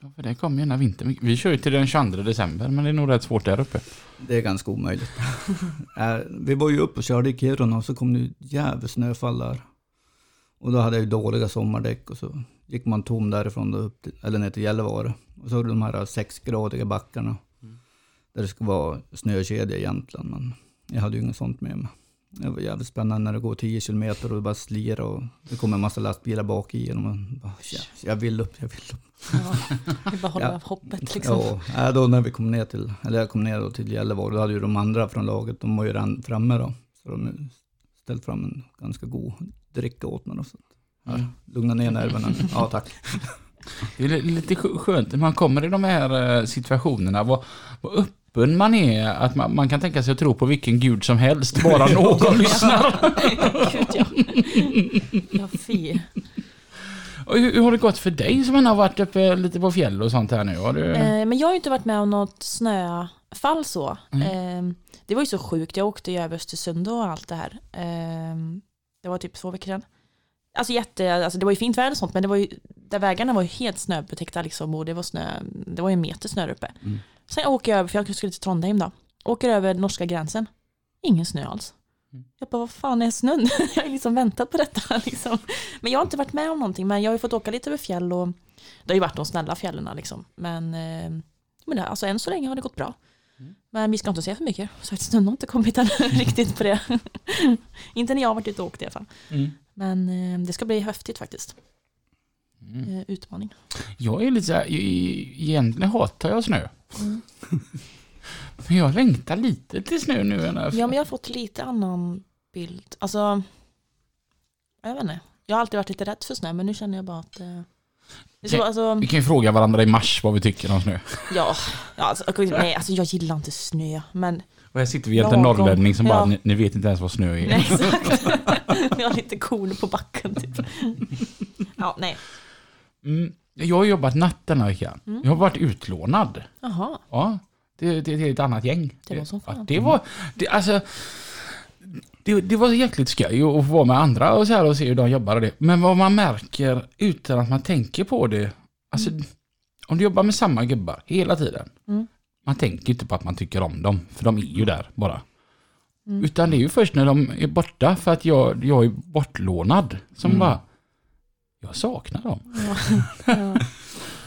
Ja, för det kommer ju den här vintern. Vi kör ju till den 22 december, men det är nog rätt svårt där uppe. Det är ganska omöjligt. Eh, vi var ju uppe och körde i Kiruna och så kom det jävligt snöfall där. Och då hade jag ju dåliga sommardäck och så gick man tom därifrån då upp till, eller ner till Gällivare. Och så de här sexgradiga backarna. Där det ska vara snökedja egentligen, men jag hade ju inget sånt med mig. Det var jävligt spännande när det går 10 kilometer och det bara slirar och det kommer en massa lastbilar bak i och man bara, "Ja, jag vill upp, jag vill upp. Ja, vi bara hålla Ja. hoppet liksom. Ja, då när vi kom ner till, eller jag kom ner då till Gällivare, då hade ju de andra från laget, de var ju redan framme då. Så de ställt fram en ganska god dricka åt mig då. Så att, ja, Mm. lugna ner nerverna. Ja, tack. Det är li- lite skö- skönt när man kommer i de här eh, situationerna, vad, vad öppen man är, att man, man kan tänka sig att tro på vilken gud som helst, bara någon lyssnar. Gud, ja. ja, fy. Och hur, hur har det gått för dig som har varit uppe lite på fjäll och sånt här nu? Har du... Eh, men jag har ju inte varit med om något snöfall så. Eh, det var ju så sjukt, jag åkte ju över Östersund och allt det här. Eh, det var typ två veckor sedan. Alltså, jätte, alltså det var ju fint väder och sånt, men det var ju, där vägarna var ju helt snöbetäckta liksom, och det var snö, det var ju en meter snö uppe. Mm. Sen åker jag över, för jag skulle till Trondheim då, åker över norska gränsen, ingen snö alls. Mm. Jag bara, vad fan är snön? jag har liksom väntat på detta. Liksom. Men jag har inte varit med om någonting, men jag har ju fått åka lite över fjäll och det har ju varit de snälla fjällen liksom. Men, eh, men det, alltså, än så länge har det gått bra. Mm. Men vi ska inte säga för mycket, så att snön har inte kommit än riktigt på det. inte när jag har varit ute och åkt i alla fall. Mm. Men eh, det ska bli häftigt faktiskt. Mm. Eh, utmaning. Jag är lite såhär, egentligen hatar jag snö. Mm. Men jag längtar lite till snö nu. än Ja, men jag har fått lite annan bild. Alltså, jag vet inte. Jag har alltid varit lite rädd för snö, men nu känner jag bara att... Eh, så, alltså, Vi kan ju fråga varandra i mars vad vi tycker om snö. ja, alltså, nej, alltså jag gillar inte snö, men Och här sitter vi jämte en norrlänning som bara, Ja. ni, ni vet inte ens vad snö är. nej, exakt. jag har lite korn på backen typ. Ja, nej. Mm. Jag har jobbat natt den här veckan. Mm. Jag har varit utlånad. Jaha, Ja, det, det, det är ett annat gäng. Det var som fan. Ja, det var, det, alltså, det, det var jäkligt skoj att få vara med andra och, så här och se hur de jobbar och det. Men vad man märker utan att man tänker på det, alltså om du jobbar med samma gubbar hela tiden, Mm. man tänker inte på att man tycker om dem, för de är ju där bara. Mm. Utan det är ju först när de är borta, för att jag, jag är bortlånad, som Mm. bara, jag saknar dem. ja.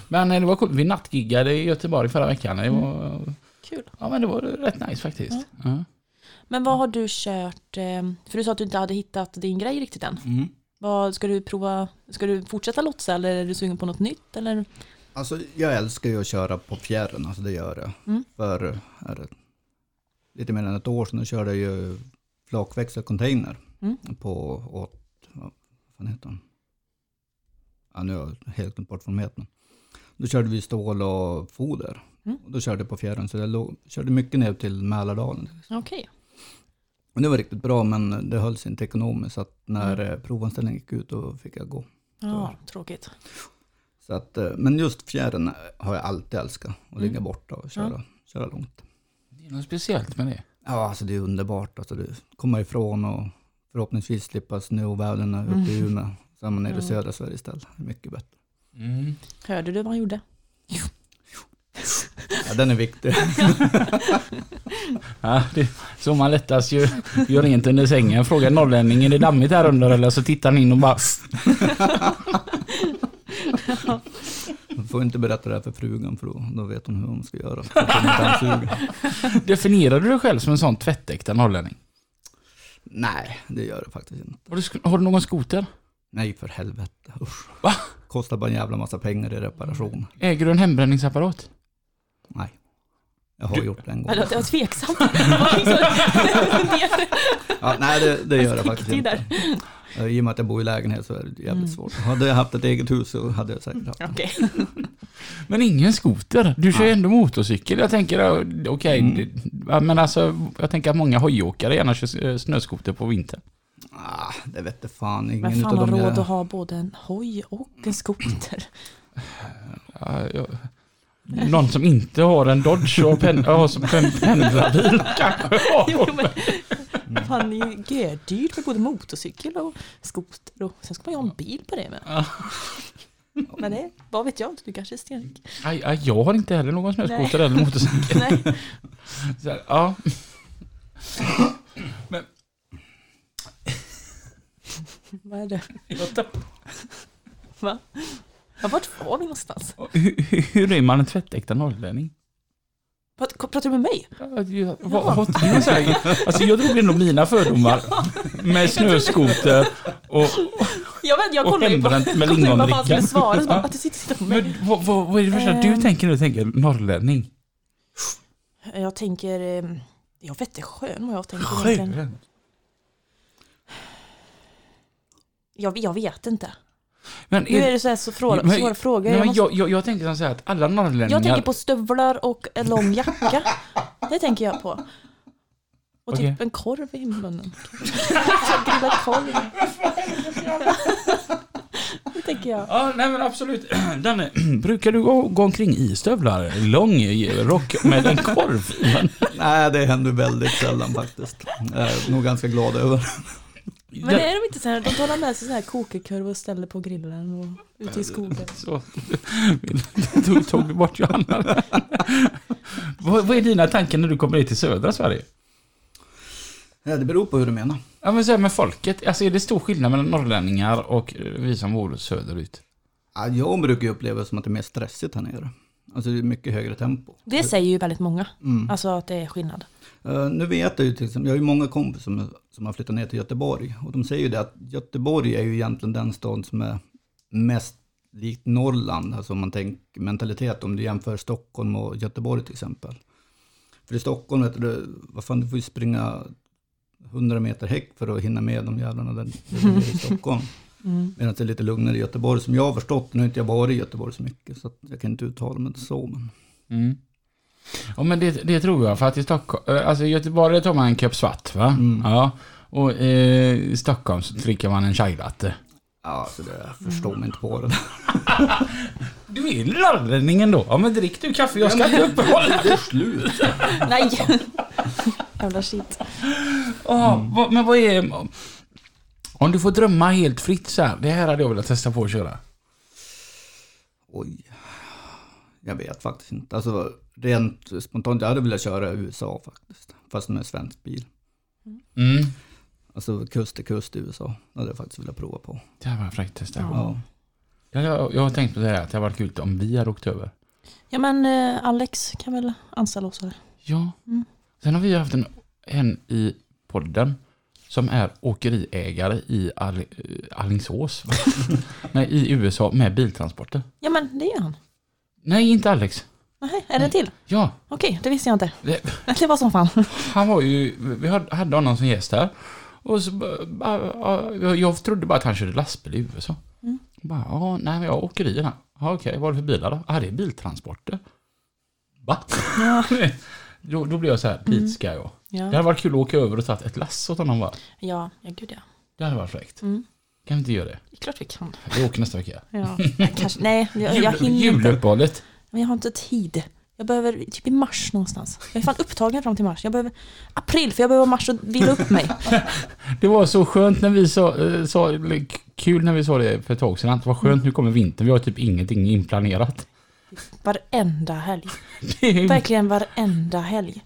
Men eh, det var coolt, vi nattgiggade i Göteborg förra veckan. Det var, Kul. ja men det var rätt nice faktiskt. Ja. Men vad har du kört, eh, för du sa att du inte hade hittat din grej riktigt än. Mm. Vad, ska du prova, ska du fortsätta lotsa eller är du sugen på något nytt? Eller? Alltså jag älskar ju att köra på fjärren, alltså det gör jag. Mm. För är det, lite mer än ett år sedan körde jag ju flakväxelcontainer Mm. på åt, vad fan heter den? Ja, nu har jag helt glömt bort vad de heter. Då körde vi stål och foder. Mm. Och då körde jag på fjärren, så jag låg, körde mycket ner till Mälardalen. Okej. Och det var riktigt bra, men det höll sig inte ekonomiskt. Så att när mm. provanställningen gick ut, då fick jag gå. Ja, tråkigt. Så att, eh, men just fjärren har jag alltid älskat. Att ligga Mm. borta och köra, köra långt. Det är något speciellt med det. Ja, alltså det är underbart. Alltså det, komma ifrån och förhoppningsvis slippa snöoväderna uppe i Mm. Umeå. Så är man nere i södra Sverige istället. Mycket bättre. Mm. Hörde du vad han gjorde? Ja, den är viktig. Ja, det, så man lättast gör, gör rent under sängen. Frågar norrlänningen, är det dammigt här under? Eller så tittar han in och bara... Man får inte berätta det här för frugan för då, då vet hon hur hon ska göra. Definierar du dig själv som en sån tvättäkta norrlänning? Nej, det gör det faktiskt inte. Har du, har du någon skoter? Nej, för helvete. Usch. Va? Kostar bara en jävla massa pengar i reparation. Äger du en hembränningsapparat? Nej. Jag har gjort det en gång. Det var var liksom- Ja, nej, det, det gör jag Riktigt faktiskt inte. I och med att jag bor i lägenhet så är det jävligt Mm. svårt. Hade jag haft ett eget hus så hade jag säkert haft det. Okej. Men ingen skoter? Du kör ju ändå motorcykel. Jag tänker, okej, Mm. det- ja, men alltså, jag tänker att många hojåkare gärna kör eh, snöskoter på vintern. Ah, det vette fan ingen Men fan har råd jag... att ha både en hoj och en skoter? Ja, jag, någon som inte har en Dodge och pen, har som en pendlarbil kanske Jo, men, fan, det är ju gördyrt med både motorcykel och skoter och sen ska man ju ha en bil på det. Ja. Men det, vad vet jag, du kanske är stenrik. Aj, aj, jag har inte heller någon snöskoter eller motorcykel. Nej. Så här, ja. Vad är det? Jag Va? Ja, vart var vi någonstans? Hur, hur- hur är man en tvättäkta norrlänning? Vad, pratar du med mig? Ja, jag- vad- så här, Alltså jag drog ändå mina fördomar med snöskoter och... Jag, vet, jag Och kollar ju på, hembränt med jag lingondricka. Ja. Men vad, vad, vad är det första du Ehm. tänker när du tänker norrlänning? Jag tänker, eh, jag vet inte skön vad jag tänker egentligen. Skön. Jag, jag vet inte. Men, Nu är det så här så fråga, Men- svåra frågor. nej, Jag, måste, jag, jag, jag tänker så här att alla norrlänningar... jag tänker på stövlar och en lång jacka. Det tänker jag på. Och typ Okej. en korv i munnen. Grillad korv. Det tänker jag. Ja, nej men absolut. Danne, brukar du gå, gå omkring i stövlar? Lång rock med en korv i munnen? Nej, det händer väldigt sällan faktiskt. Jag är nog ganska glad över. Men är de inte så här, de tar med sig så här kokekorv och ställer på grillen och ute i skogen. Så då tog vi bort Johanna. vad, vad är dina tankar när du kommer hit till södra Sverige? Ja, det beror på hur du menar. Ja men så här med folket, alltså är det stor skillnad mellan norrlänningar och vi som bor söderut? Ja, jag brukar ju uppleva det som att det är mer stressigt här nere. Alltså det är mycket högre tempo. Det säger ju väldigt många. Mm. Alltså att det är skillnad. Eh, nu vet jag ju till exempel, jag har ju många kompisar som, som har flyttat ner till Göteborg. Och de säger ju det att Göteborg är ju egentligen den stad som är mest likt Norrland. Alltså om man tänker mentalitet, om du jämför Stockholm och Göteborg till exempel. För i Stockholm, vet du, vad fan, du får ju springa 100 meter häck för att hinna med de jävlarna där där i Stockholm. Mm. Medan det är lite lugnare i Göteborg, som jag har förstått. Nu har inte jag varit i Göteborg så mycket, så att jag kan inte uttala mig så. Men... Mm. Ja men det, det tror jag, för att i Stockholm, eh, alltså i Göteborg tar man en kopp svart va? Mm. Ja. Och eh, i Stockholm så dricker man en chai latte. Ja, alltså det jag förstår mig inte på det. Du är norrlänningen då? Ja men drick du kaffe, jag ska inte uppehålla Det är slut. Nej! Jävla shit. Ja, vad- men vad är... Om du får drömma helt fritt så här, det här hade jag velat testa på att köra. Oj. Jag vet faktiskt inte. Alltså rent spontant, jag hade velat köra i USA faktiskt. Fast med svensk bil. Mm. Alltså kust till kust i USA. Det hade jag faktiskt velat prova på. Det här var fräckt. Ja. Ja. Ja. Jag, jag har tänkt på det här att det hade varit kul om vi hade åkt över. Ja men eh, Alex kan väl anställa oss här. Ja. Mm. Sen har vi haft en, en i podden som är åkeriägare i All, Allingsås. va? Nej, i USA med biltransporter. Ja men det är han. Nej, inte Alex. Nej, är det en till? Ja, Okej, det visste jag inte. det, Det var som fan. han var ju, vi hade honom som gäst här. Och så bara- bara, ja, jag trodde bara att han körde lastbil i USA. Mm. Bara, ja, nej jag åker i den här. Ja, okej, vad är det för bilar då? Ja, det är biltransporter. Va? Ja. då, då blev jag så här, dit ska jag. Det Ja, hade varit kul att åka över och ta ett lass åt honom va? ja, ja gud ja. Det hade varit fräckt. Mm. Kan vi inte göra det? Det är klart vi kan. Vi åker nästa vecka. Ja. Kanske, nej, jag, jag hinner inte. juluppehållet. Men jag har inte tid. Jag behöver typ i mars någonstans. Jag är fan upptagen fram till mars. Jag behöver april, för jag behöver mars och vila upp mig. Det var så skönt när vi sa, eh, sa kul när vi sa det för ett tag sedan. Det var skönt, nu kommer vintern. Vi har typ ingenting inplanerat. Varenda helg. Verkligen varenda helg.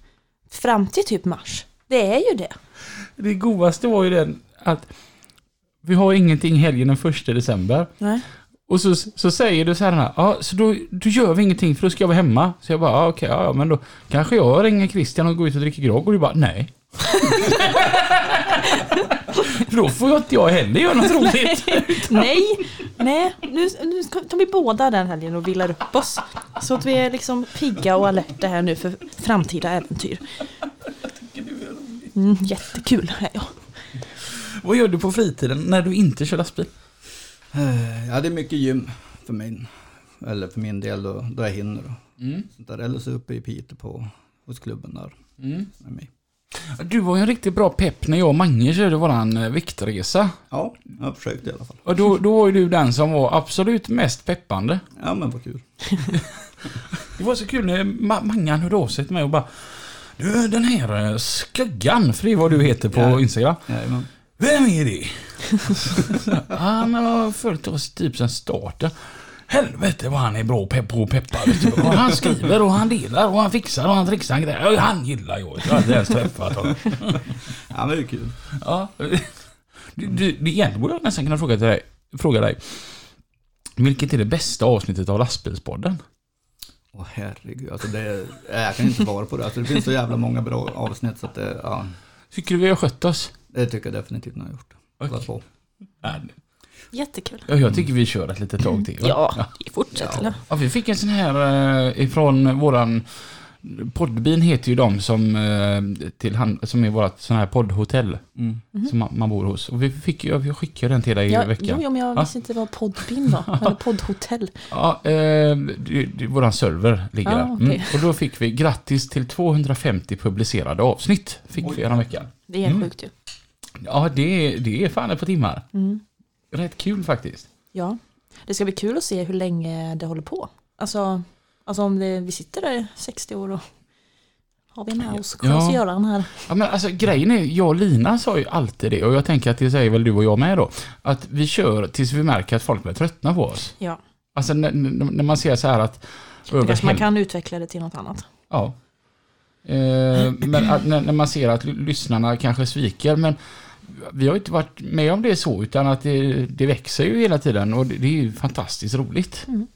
Fram till typ mars. Det är ju det. det godaste var ju den att vi har ingenting helgen den första december. Nej. Och så, så säger du så här, ja, så då, då gör vi ingenting för då ska jag vara hemma. Så jag bara, ja, okej, ja, men då kanske jag ringer Christian och går ut och dricker grogg och du bara, nej. för då får jag inte jag heller göra något roligt. Nej, nej. Nu, nu tar vi båda den helgen och vilar upp oss. Så att vi är liksom pigga och alerta här nu för framtida äventyr. Mm, jättekul. Ja. Vad gör du på fritiden när du inte kör lastbil? Eh, Ja, det är mycket gym för min, eller för min del då, då jag hinner. Då. Mm. Sånt där. Eller så uppe i Piteå på, hos klubben där Mm. med mig. Du var ju en riktigt bra pepp när jag och Mange körde våran eh, viktresa. Ja, jag har försökt i alla fall. Och då, då var ju du den som var absolut mest peppande. Ja, men vad kul. Det var så kul när Ma- Mangan hörde av sig till mig och bara Du, den här eh, skuggan, för det är vad du heter på Ja. Instagram. Jajamän. Vem är det? han har följt oss typ sen starten. Helvete vad han är bra pe- på att peppa. du. Och han skriver och han delar och han fixar och han trixar. Han, grejer. han gillar jag. Jag har inte ens träffat honom. Ja, men det är kul. Ja. Du, du, det egentligen borde jag nästan kunna fråga, till dig, fråga dig. Vilket är det bästa avsnittet av lastbilspodden? Åh herregud, alltså det, jag kan inte svara på det. Alltså det finns så jävla många bra avsnitt så att det, ja, Tycker du vi har skött oss? Det tycker jag definitivt ni har gjort. Båda Okej. två. Jättekul. Ja, jag tycker vi kör ett litet tag till. va? Ja, vi fortsätter. Ja. eller? Ja, vi fick en sån här eh, ifrån våran Poddbin heter ju de som, eh, till hand, som är vårt sån här poddhotell Mm. som man, man bor hos. Och vi fick ju, jag skickade den till dig i Ja, veckan. jo, jo, men jag Ja. visste inte vad poddbin var. Eller poddhotell. Ja, eh, det, det, våran server ligger Ja, där. okej. Mm. Och då fick vi grattis till 250 publicerade avsnitt. Fick Oj. vi den veckan. Det är Mm. sjukt ju. Ja, det, är- det är fan ett par timmar. Mm. Rätt kul faktiskt. Ja. Det ska bli kul att se hur länge det håller på. Alltså, alltså om det, vi sitter där i 60 år och har vi med oss Ja. Klas-Göran här. Ja, men alltså grejen är, jag och Lina sa ju alltid det och jag tänker att det säger väl du och jag med då. Att vi kör tills vi märker att folk börjar tröttna på oss. Ja, Alltså när, när man ser så här att... över man kan utveckla det till något annat. Ja. Eh, men att, när, när man ser att lyssnarna kanske sviker, men vi har inte varit med om det så, utan att det, det växer ju hela tiden och det, det är ju fantastiskt roligt. Mm.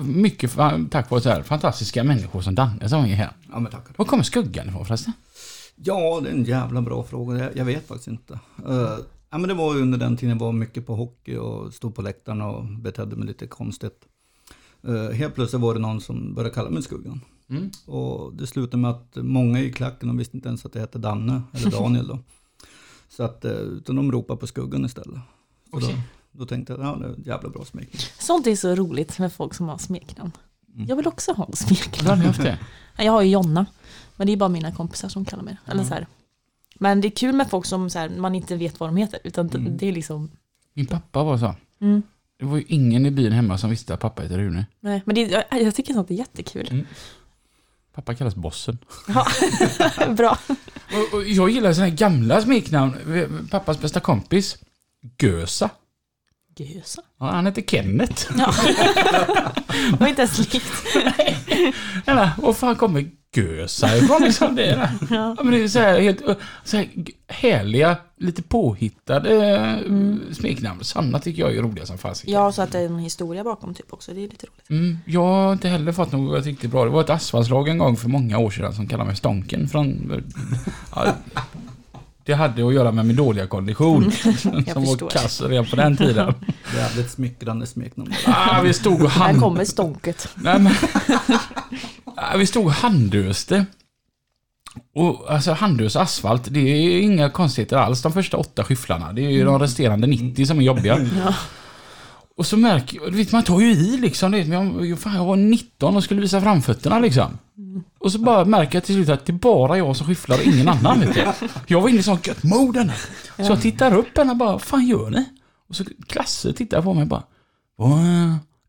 Mycket tack vare så här fantastiska människor som Danne som är här. Ja, men tackar. Var kommer skuggan ifrån förresten? Ja, det är en jävla bra fråga. Jag, jag vet faktiskt inte. Uh, ja, men det var ju under den tiden jag var mycket på hockey och stod på läktaren och betedde mig lite konstigt. Uh, helt plötsligt var det någon som började kalla mig Skuggan. Mm. Och det slutade med att många i klacken, de visste inte ens att det hette Danne eller Daniel då. Så att, eh, utan de ropade på Skuggan istället. Så då, då tänkte jag, ja det är ett jävla bra smekning. Sånt är så roligt med folk som har smeknamn. Mm. Jag vill också ha Då smeknamn. har ni haft det? Jag har ju Jonna, men det är bara mina kompisar som kallar mig. Eller så här. Men det är kul med folk som så här, man inte vet vad de heter, utan det- Mm. det är liksom... Min pappa var så. Mm. Det var ju ingen i byn hemma som visste att pappa heter Rune. Nej, men det, jag, jag tycker sånt är jättekul. Pappa kallas Bossen. Ja. Bra. Och, och jag gillar sådana här gamla smeknamn. Pappas bästa kompis, Gösa. Gösa. Ja, han heter Kenneth. Ja. det var inte ens likt. Eller, var fan kommer Gösa ifrån liksom? Det, är- Ja. men det är så här, helt, så här härliga, lite påhittade mm. smeknamn. Sanna tycker jag är roliga som fasiken. ja, så att det är en historia bakom typ också. Det är lite roligt. Mm, jag har inte heller fått något riktigt bra. Det var ett asfaltslag en gång för många år sedan som kallade mig Stonken från... Ja, det hade att göra med min dåliga kondition. som var kass redan på den tiden. Jävligt smickrande smeknamn. Ah, vi stod och Här hand... kommer stånket. Nej, men... Ah, vi stod och handöste. Och alltså handös asfalt, det är inga konstigheter alls de första åtta skyfflarna. Det är ju de resterande 90 som är jobbiga. Ja. Och så märker jag, vet man tar ju i liksom. vet, men Jag, fan, jag var 19 och skulle visa framfötterna liksom. Och så bara märker jag till slut att det är bara jag som skyfflar och ingen annan vet du. Jag var inne i sån gött mode. Så jag tittar upp henne och bara, vad fan gör ni? Och så Klasse tittar på mig och bara, "Vad,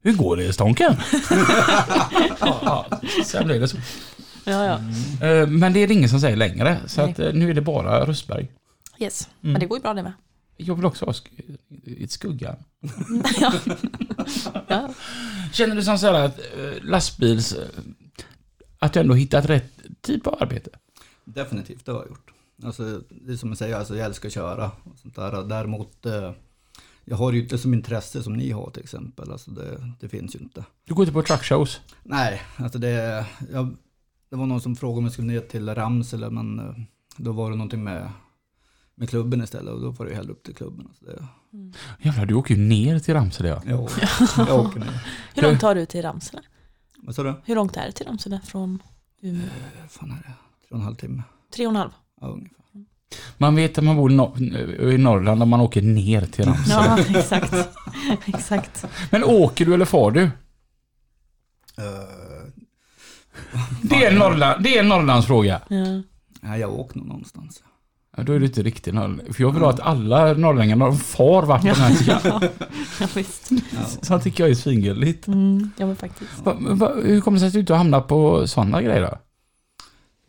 hur går det Stonken? ja, ja, sen blev det så. Ja, ja. Eh, Men det är det ingen som säger längre. Så att eh, nu är det bara Röstberg. Yes. Mm. Men det går ju bra det med. Jag vill också ha sk- skugga. ja. ja. Känner du som så här att eh, lastbils... eh, Att du ändå hittat rätt typ av arbete? Definitivt, det har jag gjort. Alltså, det är som jag säger, alltså, jag älskar att köra. Och sånt där. Däremot, eh, jag har ju inte som intresse som ni har till exempel. Alltså, det, det finns ju inte. Du går inte på truckshows? Nej, alltså det, jag, det var någon som frågade om jag skulle ner till Ramsele, men då var det någonting med, med klubben istället och då får jag hellre upp till klubben. Alltså det, Jävlar, du åker ju ner till Ramsele ja. jo, jag åker ner. Hur långt tar du till Ramsele? Vad sa du? Hur långt är det till Ramsele från Umeå? Vad fan är det? Tre och en halv timme? Tre och en halv? Ja, ungefär. Man vet att man bor i i Norrland om man åker ner till Ramsele. Ja, exakt. exakt. Men åker du eller far du? Eh, Det är en, Norrland, det är en Norrlandsfråga. Ja. Nej, jag åker nog någonstans. Ja, då är du inte riktigt norrlänning. För jag vill ha att alla norrlänningar har far varit på den här sidan. Ja, ja visst. Ja. Sånt tycker jag är svingulligt. Mm, ja men faktiskt. Va, va, hur kommer det sig att du inte hamnar på sådana grejer då?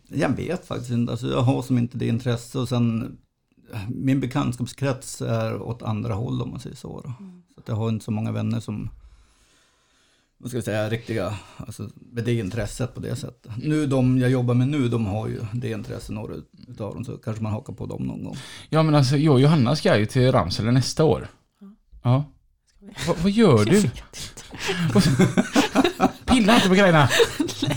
Jag vet faktiskt inte. Alltså, jag har som inte det intresse och sen min bekantskapskrets är åt andra håll om man säger så. Då. Så att jag har inte så många vänner som vad ska jag säga, riktiga, alltså med det intresset på det sättet. Nu de jag jobbar med nu, de har ju det intresset, några utav dem, så kanske man hakar på dem någon gång. Ja men alltså jag och Johanna ska ju till Ramsele nästa år. Ja. Va, vad gör du? Pilla inte på grejerna. Vi- jag,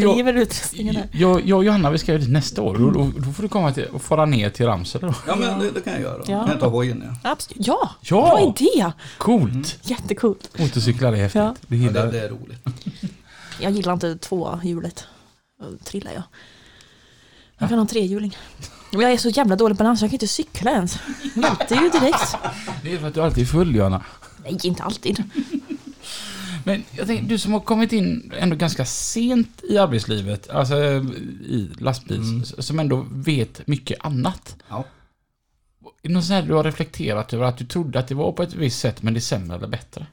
River utrustningen där. jag, jag och Johanna vi ska ju dit nästa år och då, då får du komma till, och fara ner till Ramsele då. Ja men det, det kan jag göra. Ja. Kan jag ta hojen ja. Absolut. Ja, Ja! bra idé! Coolt! Jättecoolt. Motorcyklar är häftigt. Ja. Du ja det, det är roligt. Jag gillar inte tvåhjulet. Då trillar jag. Jag kan ha en trehjuling. Men Jag är så jävla dålig på balans, jag kan inte cykla ens. Jag välter ju direkt. Det är för att du alltid är full Johanna. Nej, inte alltid. Men jag tänker, du som har kommit in ändå ganska sent i arbetslivet, alltså i lastbils, Mm. som ändå vet mycket annat. Ja. Är det något sånt här du har reflekterat över att du trodde att det var på ett visst sätt men det är sämre eller bättre?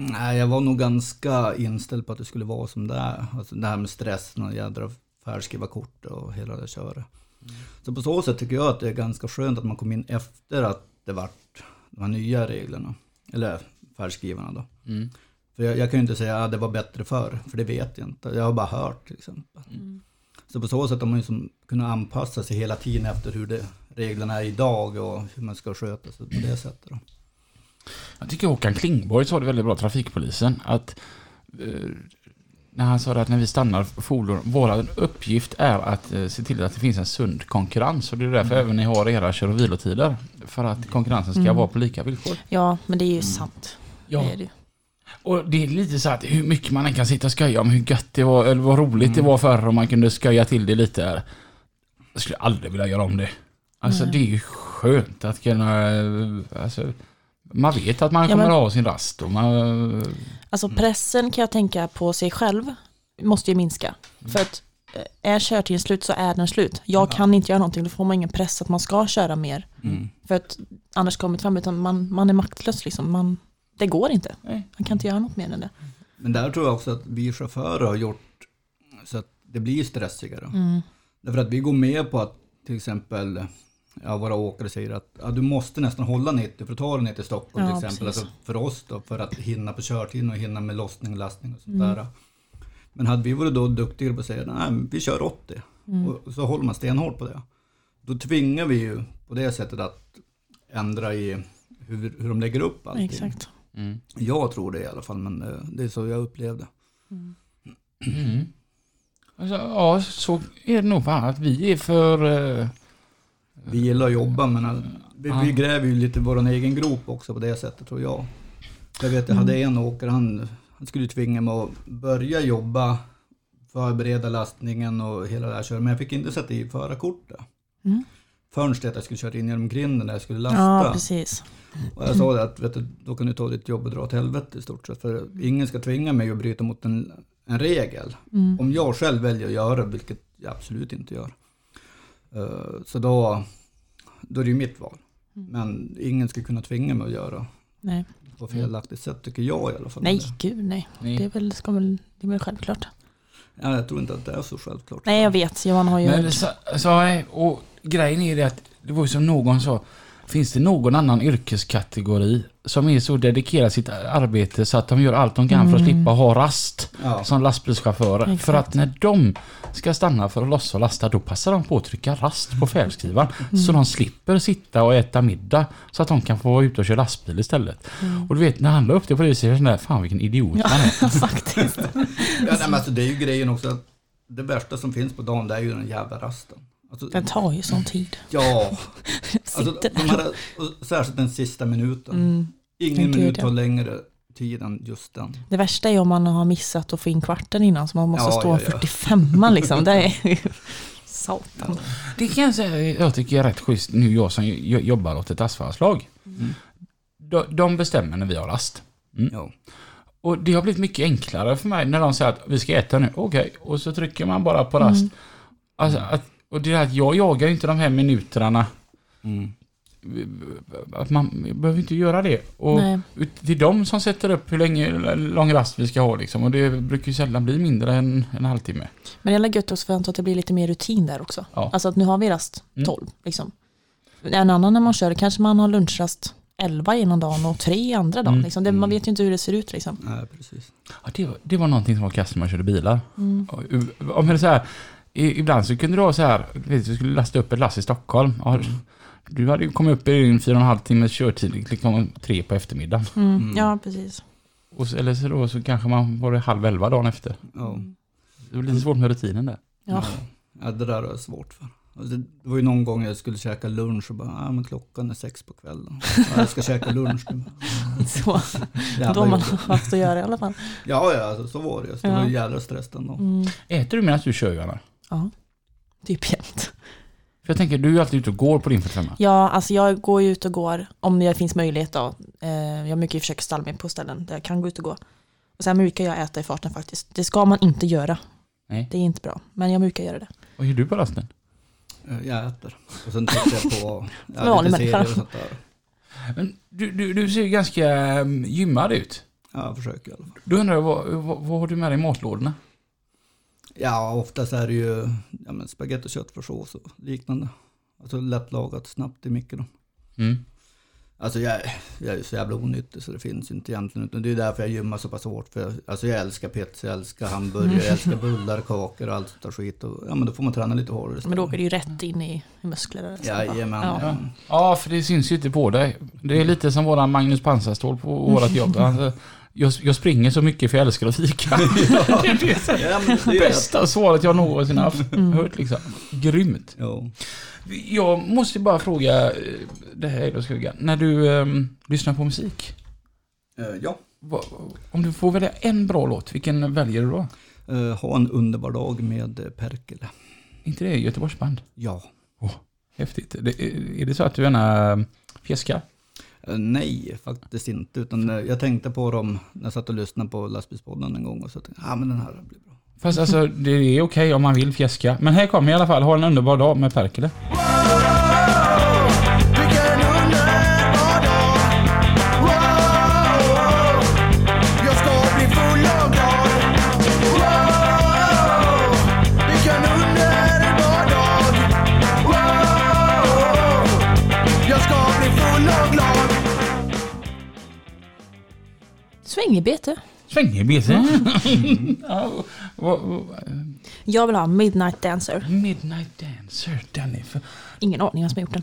Nej, jag var nog ganska inställd på att det skulle vara som det är. Alltså det här med stressen och jädra färdskrivarkort och hela det köret. Så på så sätt tycker jag att det är ganska skönt att man kom in efter att det vart de här nya reglerna. Eller färdskrivarna då. Mm. För jag, jag kan ju inte säga att det var bättre förr, för det vet jag inte. Jag har bara hört till exempel. Så på så sätt har man ju som kunnat anpassa sig hela tiden efter hur det, reglerna är idag och hur man ska sköta sig på det sättet. Då. Jag tycker Håkan Klingborg sa det väldigt bra, trafikpolisen, att eh, när han sa det att när vi stannar fordon, vår uppgift är att eh, se till att det finns en sund konkurrens och det är därför även ni har era kör och vilotider. För att konkurrensen ska Mm. vara på lika villkor. Ja, men det är ju sant. Ja. Det är det. Och det är lite så att hur mycket man än kan sitta och skoja om hur gött det var, eller vad roligt det var förr om man kunde skoja till det lite. här. Jag skulle aldrig vilja göra om det. Alltså Nej. det är ju skönt att kunna, eh, alltså, man vet att man Ja, kommer men- att ha sin rast och man, Alltså pressen kan jag tänka på sig själv måste ju minska. För att eh, är körtiden slut så är den slut. Jag kan inte göra någonting, då får man ingen press att man ska köra mer. Mm. För att annars kommer det fram, utan man, man är maktlös liksom. Man, det går inte. Nej. Man kan inte göra något mer än det. Men där tror jag också att vi chaufförer har gjort så att det blir stressigare. Mm. Därför att vi går med på att till exempel ja, våra åkare säger att ja, du måste nästan hålla 90 för att ta dig ner till Stockholm Ja, till exempel. Alltså för oss då, för att hinna på körtiden och hinna med lossning och lastning och sånt Mm. där. Men hade vi varit då duktigare på att säga nej, vi kör 80 Mm. och så håller man stenhårt på det. Då tvingar vi ju på det sättet att ändra i hur, hur de lägger upp allting. Exakt. Mm. Jag tror det i alla fall, men eh, det är så jag upplevde. Mm. Alltså, ja, så är det nog fan att vi är för... eh, Vi gillar att jobba men eh, vi, vi gräver ju lite vår egen grop också på det sättet tror jag. Jag vet jag hade en åkare, han, han skulle tvinga mig att börja jobba, förbereda lastningen och hela det här köret. Men jag fick inte sätta i förarkortet. Mm. Förrän det att jag skulle köra in genom grinden när jag skulle lasta. Ja, precis. och jag sa det att vet du, då kan du ta ditt jobb och dra åt helvete i stort sett. För ingen ska tvinga mig att bryta mot en, en regel. Mm. Om jag själv väljer att göra, vilket jag absolut inte gör. eh, Så då, då är det ju mitt val. Mm. Men ingen ska kunna tvinga mig att göra Nej. på felaktigt sätt, tycker jag i alla fall. nej, gud nej. nej. Det är väl, ska väl, det är väl självklart. Ja, jag tror inte att det är så självklart. Nej, jag vet. Johan har ju... Men så, så, och grejen är det att det var ju som någon sa, finns det någon annan yrkeskategori som är så dedikerad sitt arbete så att de gör allt de kan för att Mm. slippa ha rast Ja. som lastbilschaufförer? Exakt. För att när de ska stanna för att lossa och lasta, då passar de på att trycka rast på färdskrivaren så de slipper sitta och äta middag så att de kan få vara ute och köra lastbil istället. Och du vet, när han la upp det på det viset, jag fan vilken idiot Ja, man är. faktiskt. Ja, nej, men alltså, det är ju grejen också att det värsta som finns på dagen det är ju den jävla rasten. Alltså, Den tar ju sån tid. ja, alltså, de här, särskilt den sista minuten. Mm. Ingen minut tar längre tid än just den. Det värsta är om man har missat att få in kvarten innan så man måste Ja, stå ja, ja. 45 liksom. Det är satan. Det kan jag säga, jag tycker är rätt schysst nu jag som jo- jobbar åt ett asfaltslag. Mm. De, de bestämmer när vi har rast. Mm. Ja. Och det har blivit mycket enklare för mig när de säger att vi ska äta nu. Okej, och så trycker man bara på rast. Mm. Alltså, att, och det är att jag jagar ju inte de här minuterna. Mm. Att man behöver inte göra det. Och Nej. det är de som sätter upp hur länge lång rast vi ska ha liksom. Och det brukar ju sällan bli mindre än en halvtimme. Men det är gött också för att det blir lite mer rutin där också. Ja. Alltså att nu har vi rast Mm. 12. Liksom. En annan när man kör kanske man har lunchrast 11 ena dagen och 3 andra dagen. Mm. Liksom. Det, man vet ju inte hur det ser ut. Liksom. Nej, precis. Ja, det, var, det var någonting som var kasst när man körde bilar. Mm. Om det så här, ibland så kunde du ha så här, du vet, du skulle lasta upp ett lass i Stockholm. Ja, Du hade ju kommit upp i din fyra och en halv timmes körtid, liksom tre på eftermiddagen. Mm. Mm. Ja, precis. Och så, eller så då så kanske man var det halv elva dagen efter. Ja. Det var lite svårt med rutinen där. Ja. Ja, det där är svårt för. Alltså, det var ju någon gång jag skulle käka lunch och bara, ah, men klockan är sex på kvällen. Ja, jag ska käka lunch nu. Så, då har man jobbigt. haft att göra i alla fall. Ja, ja, alltså, så var det. Så det Ja. var ju jävla stress dagen. Mm. Äter du medan du kör Johanna? Ja, typ jämt. För jag tänker, du är alltid ute och går på din 45 Ja, alltså jag går ju ut och går om det finns möjlighet då. Eh, jag brukar ju försöka ställa mig på ställen där jag kan gå ut och gå. Och sen brukar jag äta i farten faktiskt. Det ska man inte göra. Nej. Det är inte bra. Men jag brukar göra det. Vad gör du på rasten? Eh, Jag äter. Och sen tittar jag på Vanlig lite serier och sånt där. Men du, du, du ser ju ganska um, gymmad ut. Ja, jag försöker i alla fall. Då undrar jag, vad, vad, vad har du med dig i matlådorna? Ja, oftast är det ju ja, men spagetti och köttfärssås och liknande. Alltså lättlagat snabbt i mikron. Mm. Alltså jag, jag är ju så jävla onyttig så det finns inte egentligen. Utan det är därför jag gymmar så pass hårt. För jag, alltså jag älskar pizza, jag älskar hamburgare, jag älskar bullar, kakor och allt sånt där skit. Och, ja men då får man träna lite hårdare. Men då åker det ju rätt in i, i muskler. Jajamän. Ja. Ja. Ja, för det syns ju inte på dig. Det är lite som våran Magnus Pansarstål på vårat jobb. Alltså, jag, jag springer så mycket för jag älskar att fika. det är det Ja, det är bästa svaret jag någonsin haft. Mm. Hört liksom. Grymt. Ja. Jag måste bara fråga, eh, det här är då Skugga. När du ehm, lyssnar på musik. Eh, ja. vad- om du får välja en bra låt, vilken väljer du då? Eh, ha en underbar dag med Perkele. inte det Göteborgsband? Ja. Häftigt. Det, är det så att du gärna fjäskar? Eh, nej, faktiskt inte. Utan eh, jag tänkte på dem när jag satt och lyssnade på lastbilspodden en gång. Och så tänkte jag, ah, men den här blir bra. Fast alltså, det är okej om man vill fjäska. Men här kommer i alla fall, ha en underbar dag med Perkele. Svängebete. Svängebete. ja, vad- vad- Jag vill ha Midnight Dancer. Midnight Dancer, den är för... Ingen aning vem som har gjort den.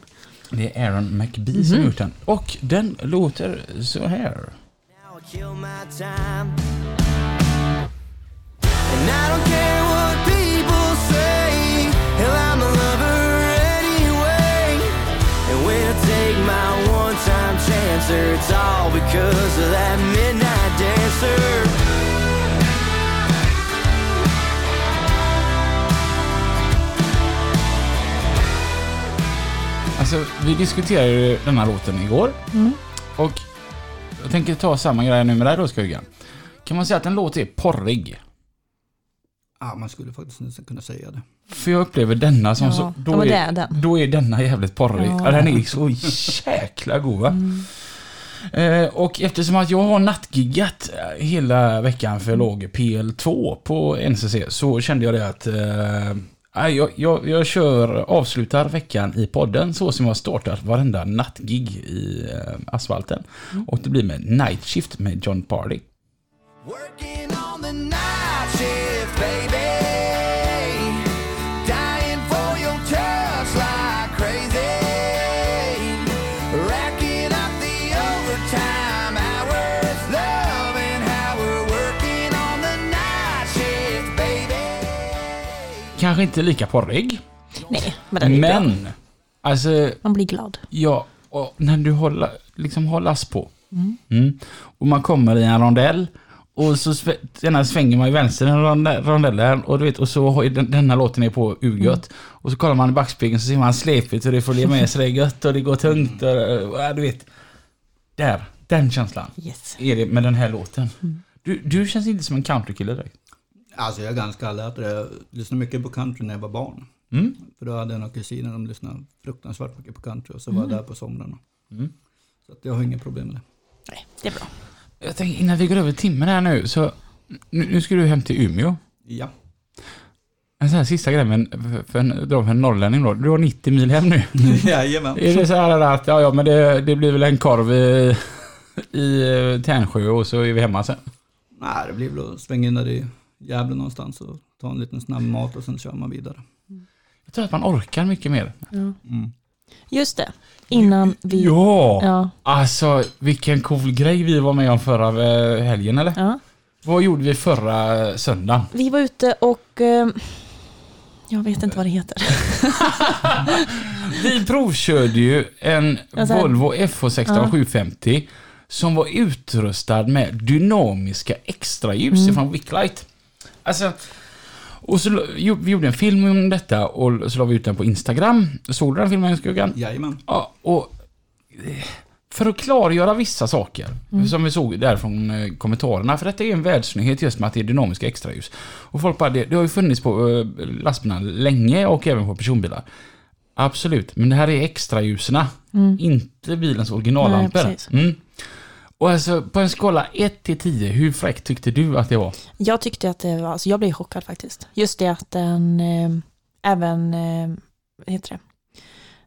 Det är Aaron McBee som gjort den. Och den låter så här. Now I kill my time. And I don't care what people say. Hell, I'm a lover anyway. And when I take my one time chancer, it's all because of that midnight dancer. Alltså, vi diskuterade ju den här låten igår. Och jag tänker ta samma grej nu med dig då, Skuggan. Kan man säga att en låt är porrig? Ja, man skulle faktiskt nästan kunna säga det. För jag upplever denna som Ja, så... Då, är, den. då är denna jävligt porrig. Ja. Den är så jäkla god va? Eh, och eftersom att jag har nattgiggat eh, hela veckan för låg PL2 på NCC så kände jag det att eh, jag, jag, jag kör, avslutar veckan i podden så som jag startat varenda nattgig i eh, asfalten. Och det blir med Night Shift med John Party. Working on Kanske inte lika porrig, Nej, men den är bra. men alltså Man blir glad. Ja, och när du håller, liksom hållas på. Mm. Och man kommer i en rondell. Och så sve- svänger man i vänster i ronde- rondellen och du vet, och så har ju den, denna låten är på urgött. Och så kollar man i backspegeln så ser man släpigt och det följer med sig det är gött och det går tungt och, och ja, du vet. Där, den känslan Yes. är det med den här låten. Du, du känns inte som en countrykille direkt. Alltså jag är ganska alert. Jag lyssnade mycket på country när jag var barn. Mm. För då hade jag några kusiner, de lyssnade fruktansvärt mycket på country och så var jag där på somrarna. Mm. Så att jag har inga problem med det. Nej, det är bra. Jag tänker innan vi går över timmen här nu, så nu, nu ska du hem till Umeå. Ja, En sån här sista grej, men för, för en, för en norrlänning då. Du har 90 mil hem nu. jajamän. Är det så här att, ja, ja men det, det blir väl en korv i, i eh, Tärnsjö och så är vi hemma sen? Nej, det blir väl att svänga in där i Gävle någonstans och ta en liten snabb mat och sen kör man vidare. Jag tror att man orkar mycket mer. Mm. Just det. Innan vi... Ja! Ja. Alltså, vilken cool grej vi var med om förra eh, helgen, eller? ja. Vad gjorde vi förra söndagen? Vi var ute och... eh, Jag vet inte vad det heter. Vi provkörde ju en Ja, så här- Volvo FH16 Ja. 750 som var utrustad med dynamiska extraljus Mm. från Wicklight. Alltså, och så jo, vi gjorde en film om detta och så la vi ut den på Instagram. Såg du den filmen, Skuggan? Jajamän. Ja, och eh, för att klargöra vissa saker, som vi såg där från eh, kommentarerna, för detta är en världsnyhet just med att det är dynamiska extraljus. Och folk bara, det, det har ju funnits på eh, lastbilar länge och även på personbilar. Absolut, men det här är extraljuserna, inte bilens originallampor. Mm. Och alltså, på en skala 1 till 10, hur fräckt tyckte du att det var? Jag tyckte att det var... Alltså jag blev chockad faktiskt. Just det att den eh, även... Eh, vad heter det?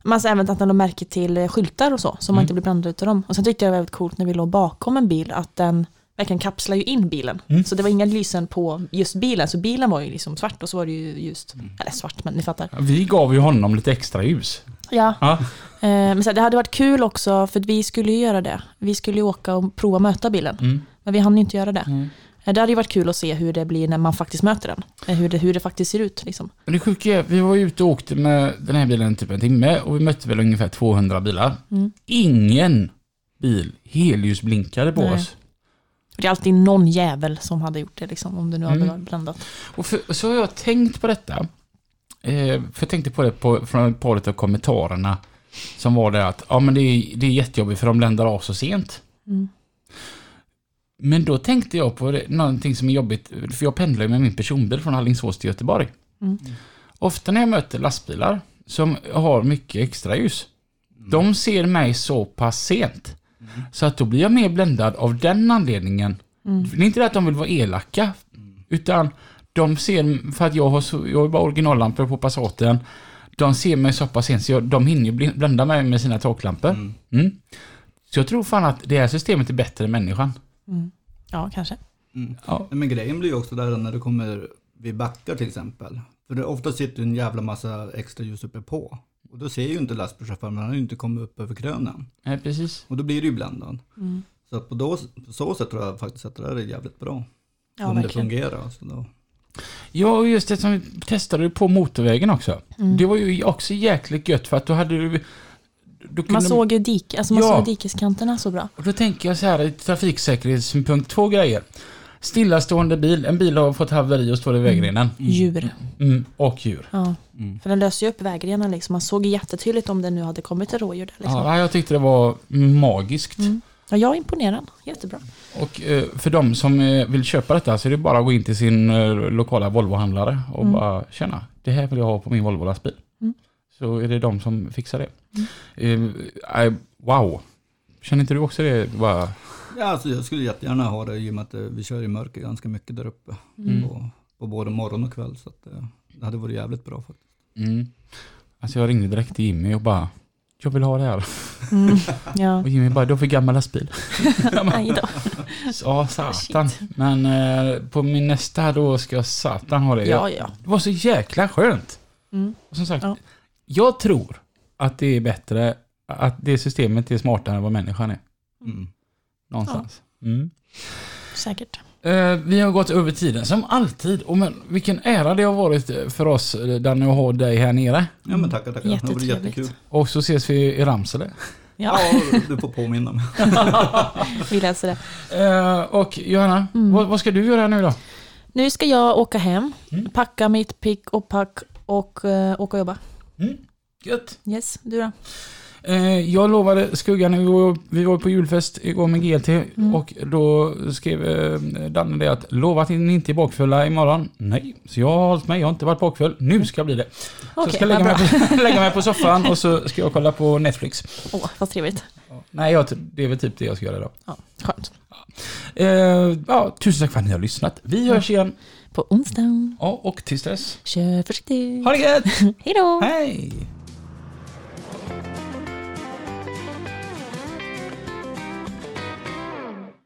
Man alltså även att den lade märke till skyltar och så, så man Mm. inte blir blandad utav dem. Och sen tyckte jag det var väldigt coolt när vi låg bakom en bil, att den verkligen kapslar ju in bilen. Mm. Så det var inga lysen på just bilen, så bilen var ju liksom svart och så var det ju just, eller svart, men ni fattar. Vi gav ju honom lite extra ljus. Ja, Ja. eh, men så det hade varit kul också, för vi skulle ju göra det. Vi skulle ju åka och prova möta bilen, Mm. men vi hann ju inte göra det. Mm. Eh, Det hade ju varit kul att se hur det blir när man faktiskt möter den. Eh, Hur det, hur det faktiskt ser ut. Liksom. Men det sjuka är, vi var ju ute och åkte med den här bilen typ en timme och vi mötte väl ungefär 200 bilar. Mm. Ingen bil helljusblinkade på Nej. oss. Det är alltid någon jävel som hade gjort det, liksom, om det nu hade Mm. varit blandat. Och för, så har jag tänkt på detta. Eh, för jag tänkte på det på, från ett par av kommentarerna som var det att ja, men det, är, det är jättejobbigt för de bländar av så sent. Mm. Men då tänkte jag på det, någonting som är jobbigt, för jag pendlar ju med min personbil från Alingsås till Göteborg. Mm. Ofta när jag möter lastbilar som har mycket extra ljus, de ser mig så pass sent. Så att då blir jag mer bländad av den anledningen. Mm. Det är inte det att de vill vara elaka, utan de ser, för att jag har, så, jag har bara originallampor på Passaten, de ser mig så pass sent så jag, de hinner ju blända mig med sina taklampor. Mm. Mm. Så jag tror fan att det här systemet är bättre än människan. Mm. Ja, kanske. Mm. Ja. Men grejen blir ju också där när du kommer vid backar till exempel. För det ofta sitter en jävla massa extra ljus uppe på. Och då ser ju inte lastbilschauffören, han har ju inte kommit upp över krönen. Nej, precis. Och då blir det ju bländad. Mm. Så att på, då, på så sätt tror jag faktiskt att det där är jävligt bra. Ja, om det verkligen. fungerar. Så då. Ja, och just det som vi testade på motorvägen också. Mm. Det var ju också jäkligt gött för att då hade du... Då kunde Man såg ju dik, alltså man Ja. såg dikeskanterna så bra. Och då tänker jag så här i trafiksäkerhetssynpunkt, två grejer. Stillastående bil, en bil har fått haveri och står i vägrenen. Djur. Mm, och djur. Ja. Mm. För den löser ju upp vägrenen liksom. Man såg jättetydligt om det nu hade kommit ett rådjur där liksom. Ja, jag tyckte det var magiskt. Mm. Ja, jag är imponerad. Jättebra. Och eh, för de som eh, vill köpa detta så är det bara att gå in till sin eh, lokala Volvo-handlare och Mm. bara känna, det här vill jag ha på min Volvo-lastbil. Mm. Så är det de som fixar det. Eh, wow. Känner inte du också det? Bara, Ja, alltså jag skulle jättegärna ha det i och med att vi kör i mörker ganska mycket där uppe. Mm. På, på både morgon och kväll. Så att, det hade varit jävligt bra faktiskt. Mm. Alltså jag ringde direkt till Jimmy och bara, jag vill ha det här. Mm. Ja. Och Jimmy bara, du har för gammal lastbil. Nej då. Ja, satan. Men eh, på min nästa då ska satan ha det. Ja, ja. Det var så jäkla skönt. Mm. Och som sagt, Ja. jag tror att det är bättre, att det systemet är smartare än vad människan är. Mm. Någonstans. Mm. Säkert. Eh, vi har gått över tiden som alltid. Och men, vilken ära det har varit för oss eh, Danny att ha dig här nere. Ja men tackar, tackar. Det var Jättetrevligt. jättekul. Och så ses vi i Ramsele. Ja, Ja, du får påminna mig. vi läser det. Eh, och Johanna, Mm. vad, vad ska du göra nu då? Nu ska jag åka hem, Mm. packa mitt pick och pack och uh, åka och jobba. Mm. Gött. Yes, du då? Eh, jag lovade Skuggan, vi var, på julfest igår med GLT Mm. och då skrev eh, Danne det att lova att ni inte är bakfulla imorgon. Nej, så jag har hållit mig, jag har inte varit bakfull. Nu ska jag bli det. så jag ska lägga mig, på, lägga mig på soffan och så ska jag kolla på Netflix. Åh, vad trevligt. Nej, jag, det är väl typ det jag ska göra idag. Ja, skönt. Eh, ja, tusen tack för att ni har lyssnat. Vi hörs igen. På onsdag. Ja, och tills dess, Kör försiktigt. ha det gött! Hej då! Hej!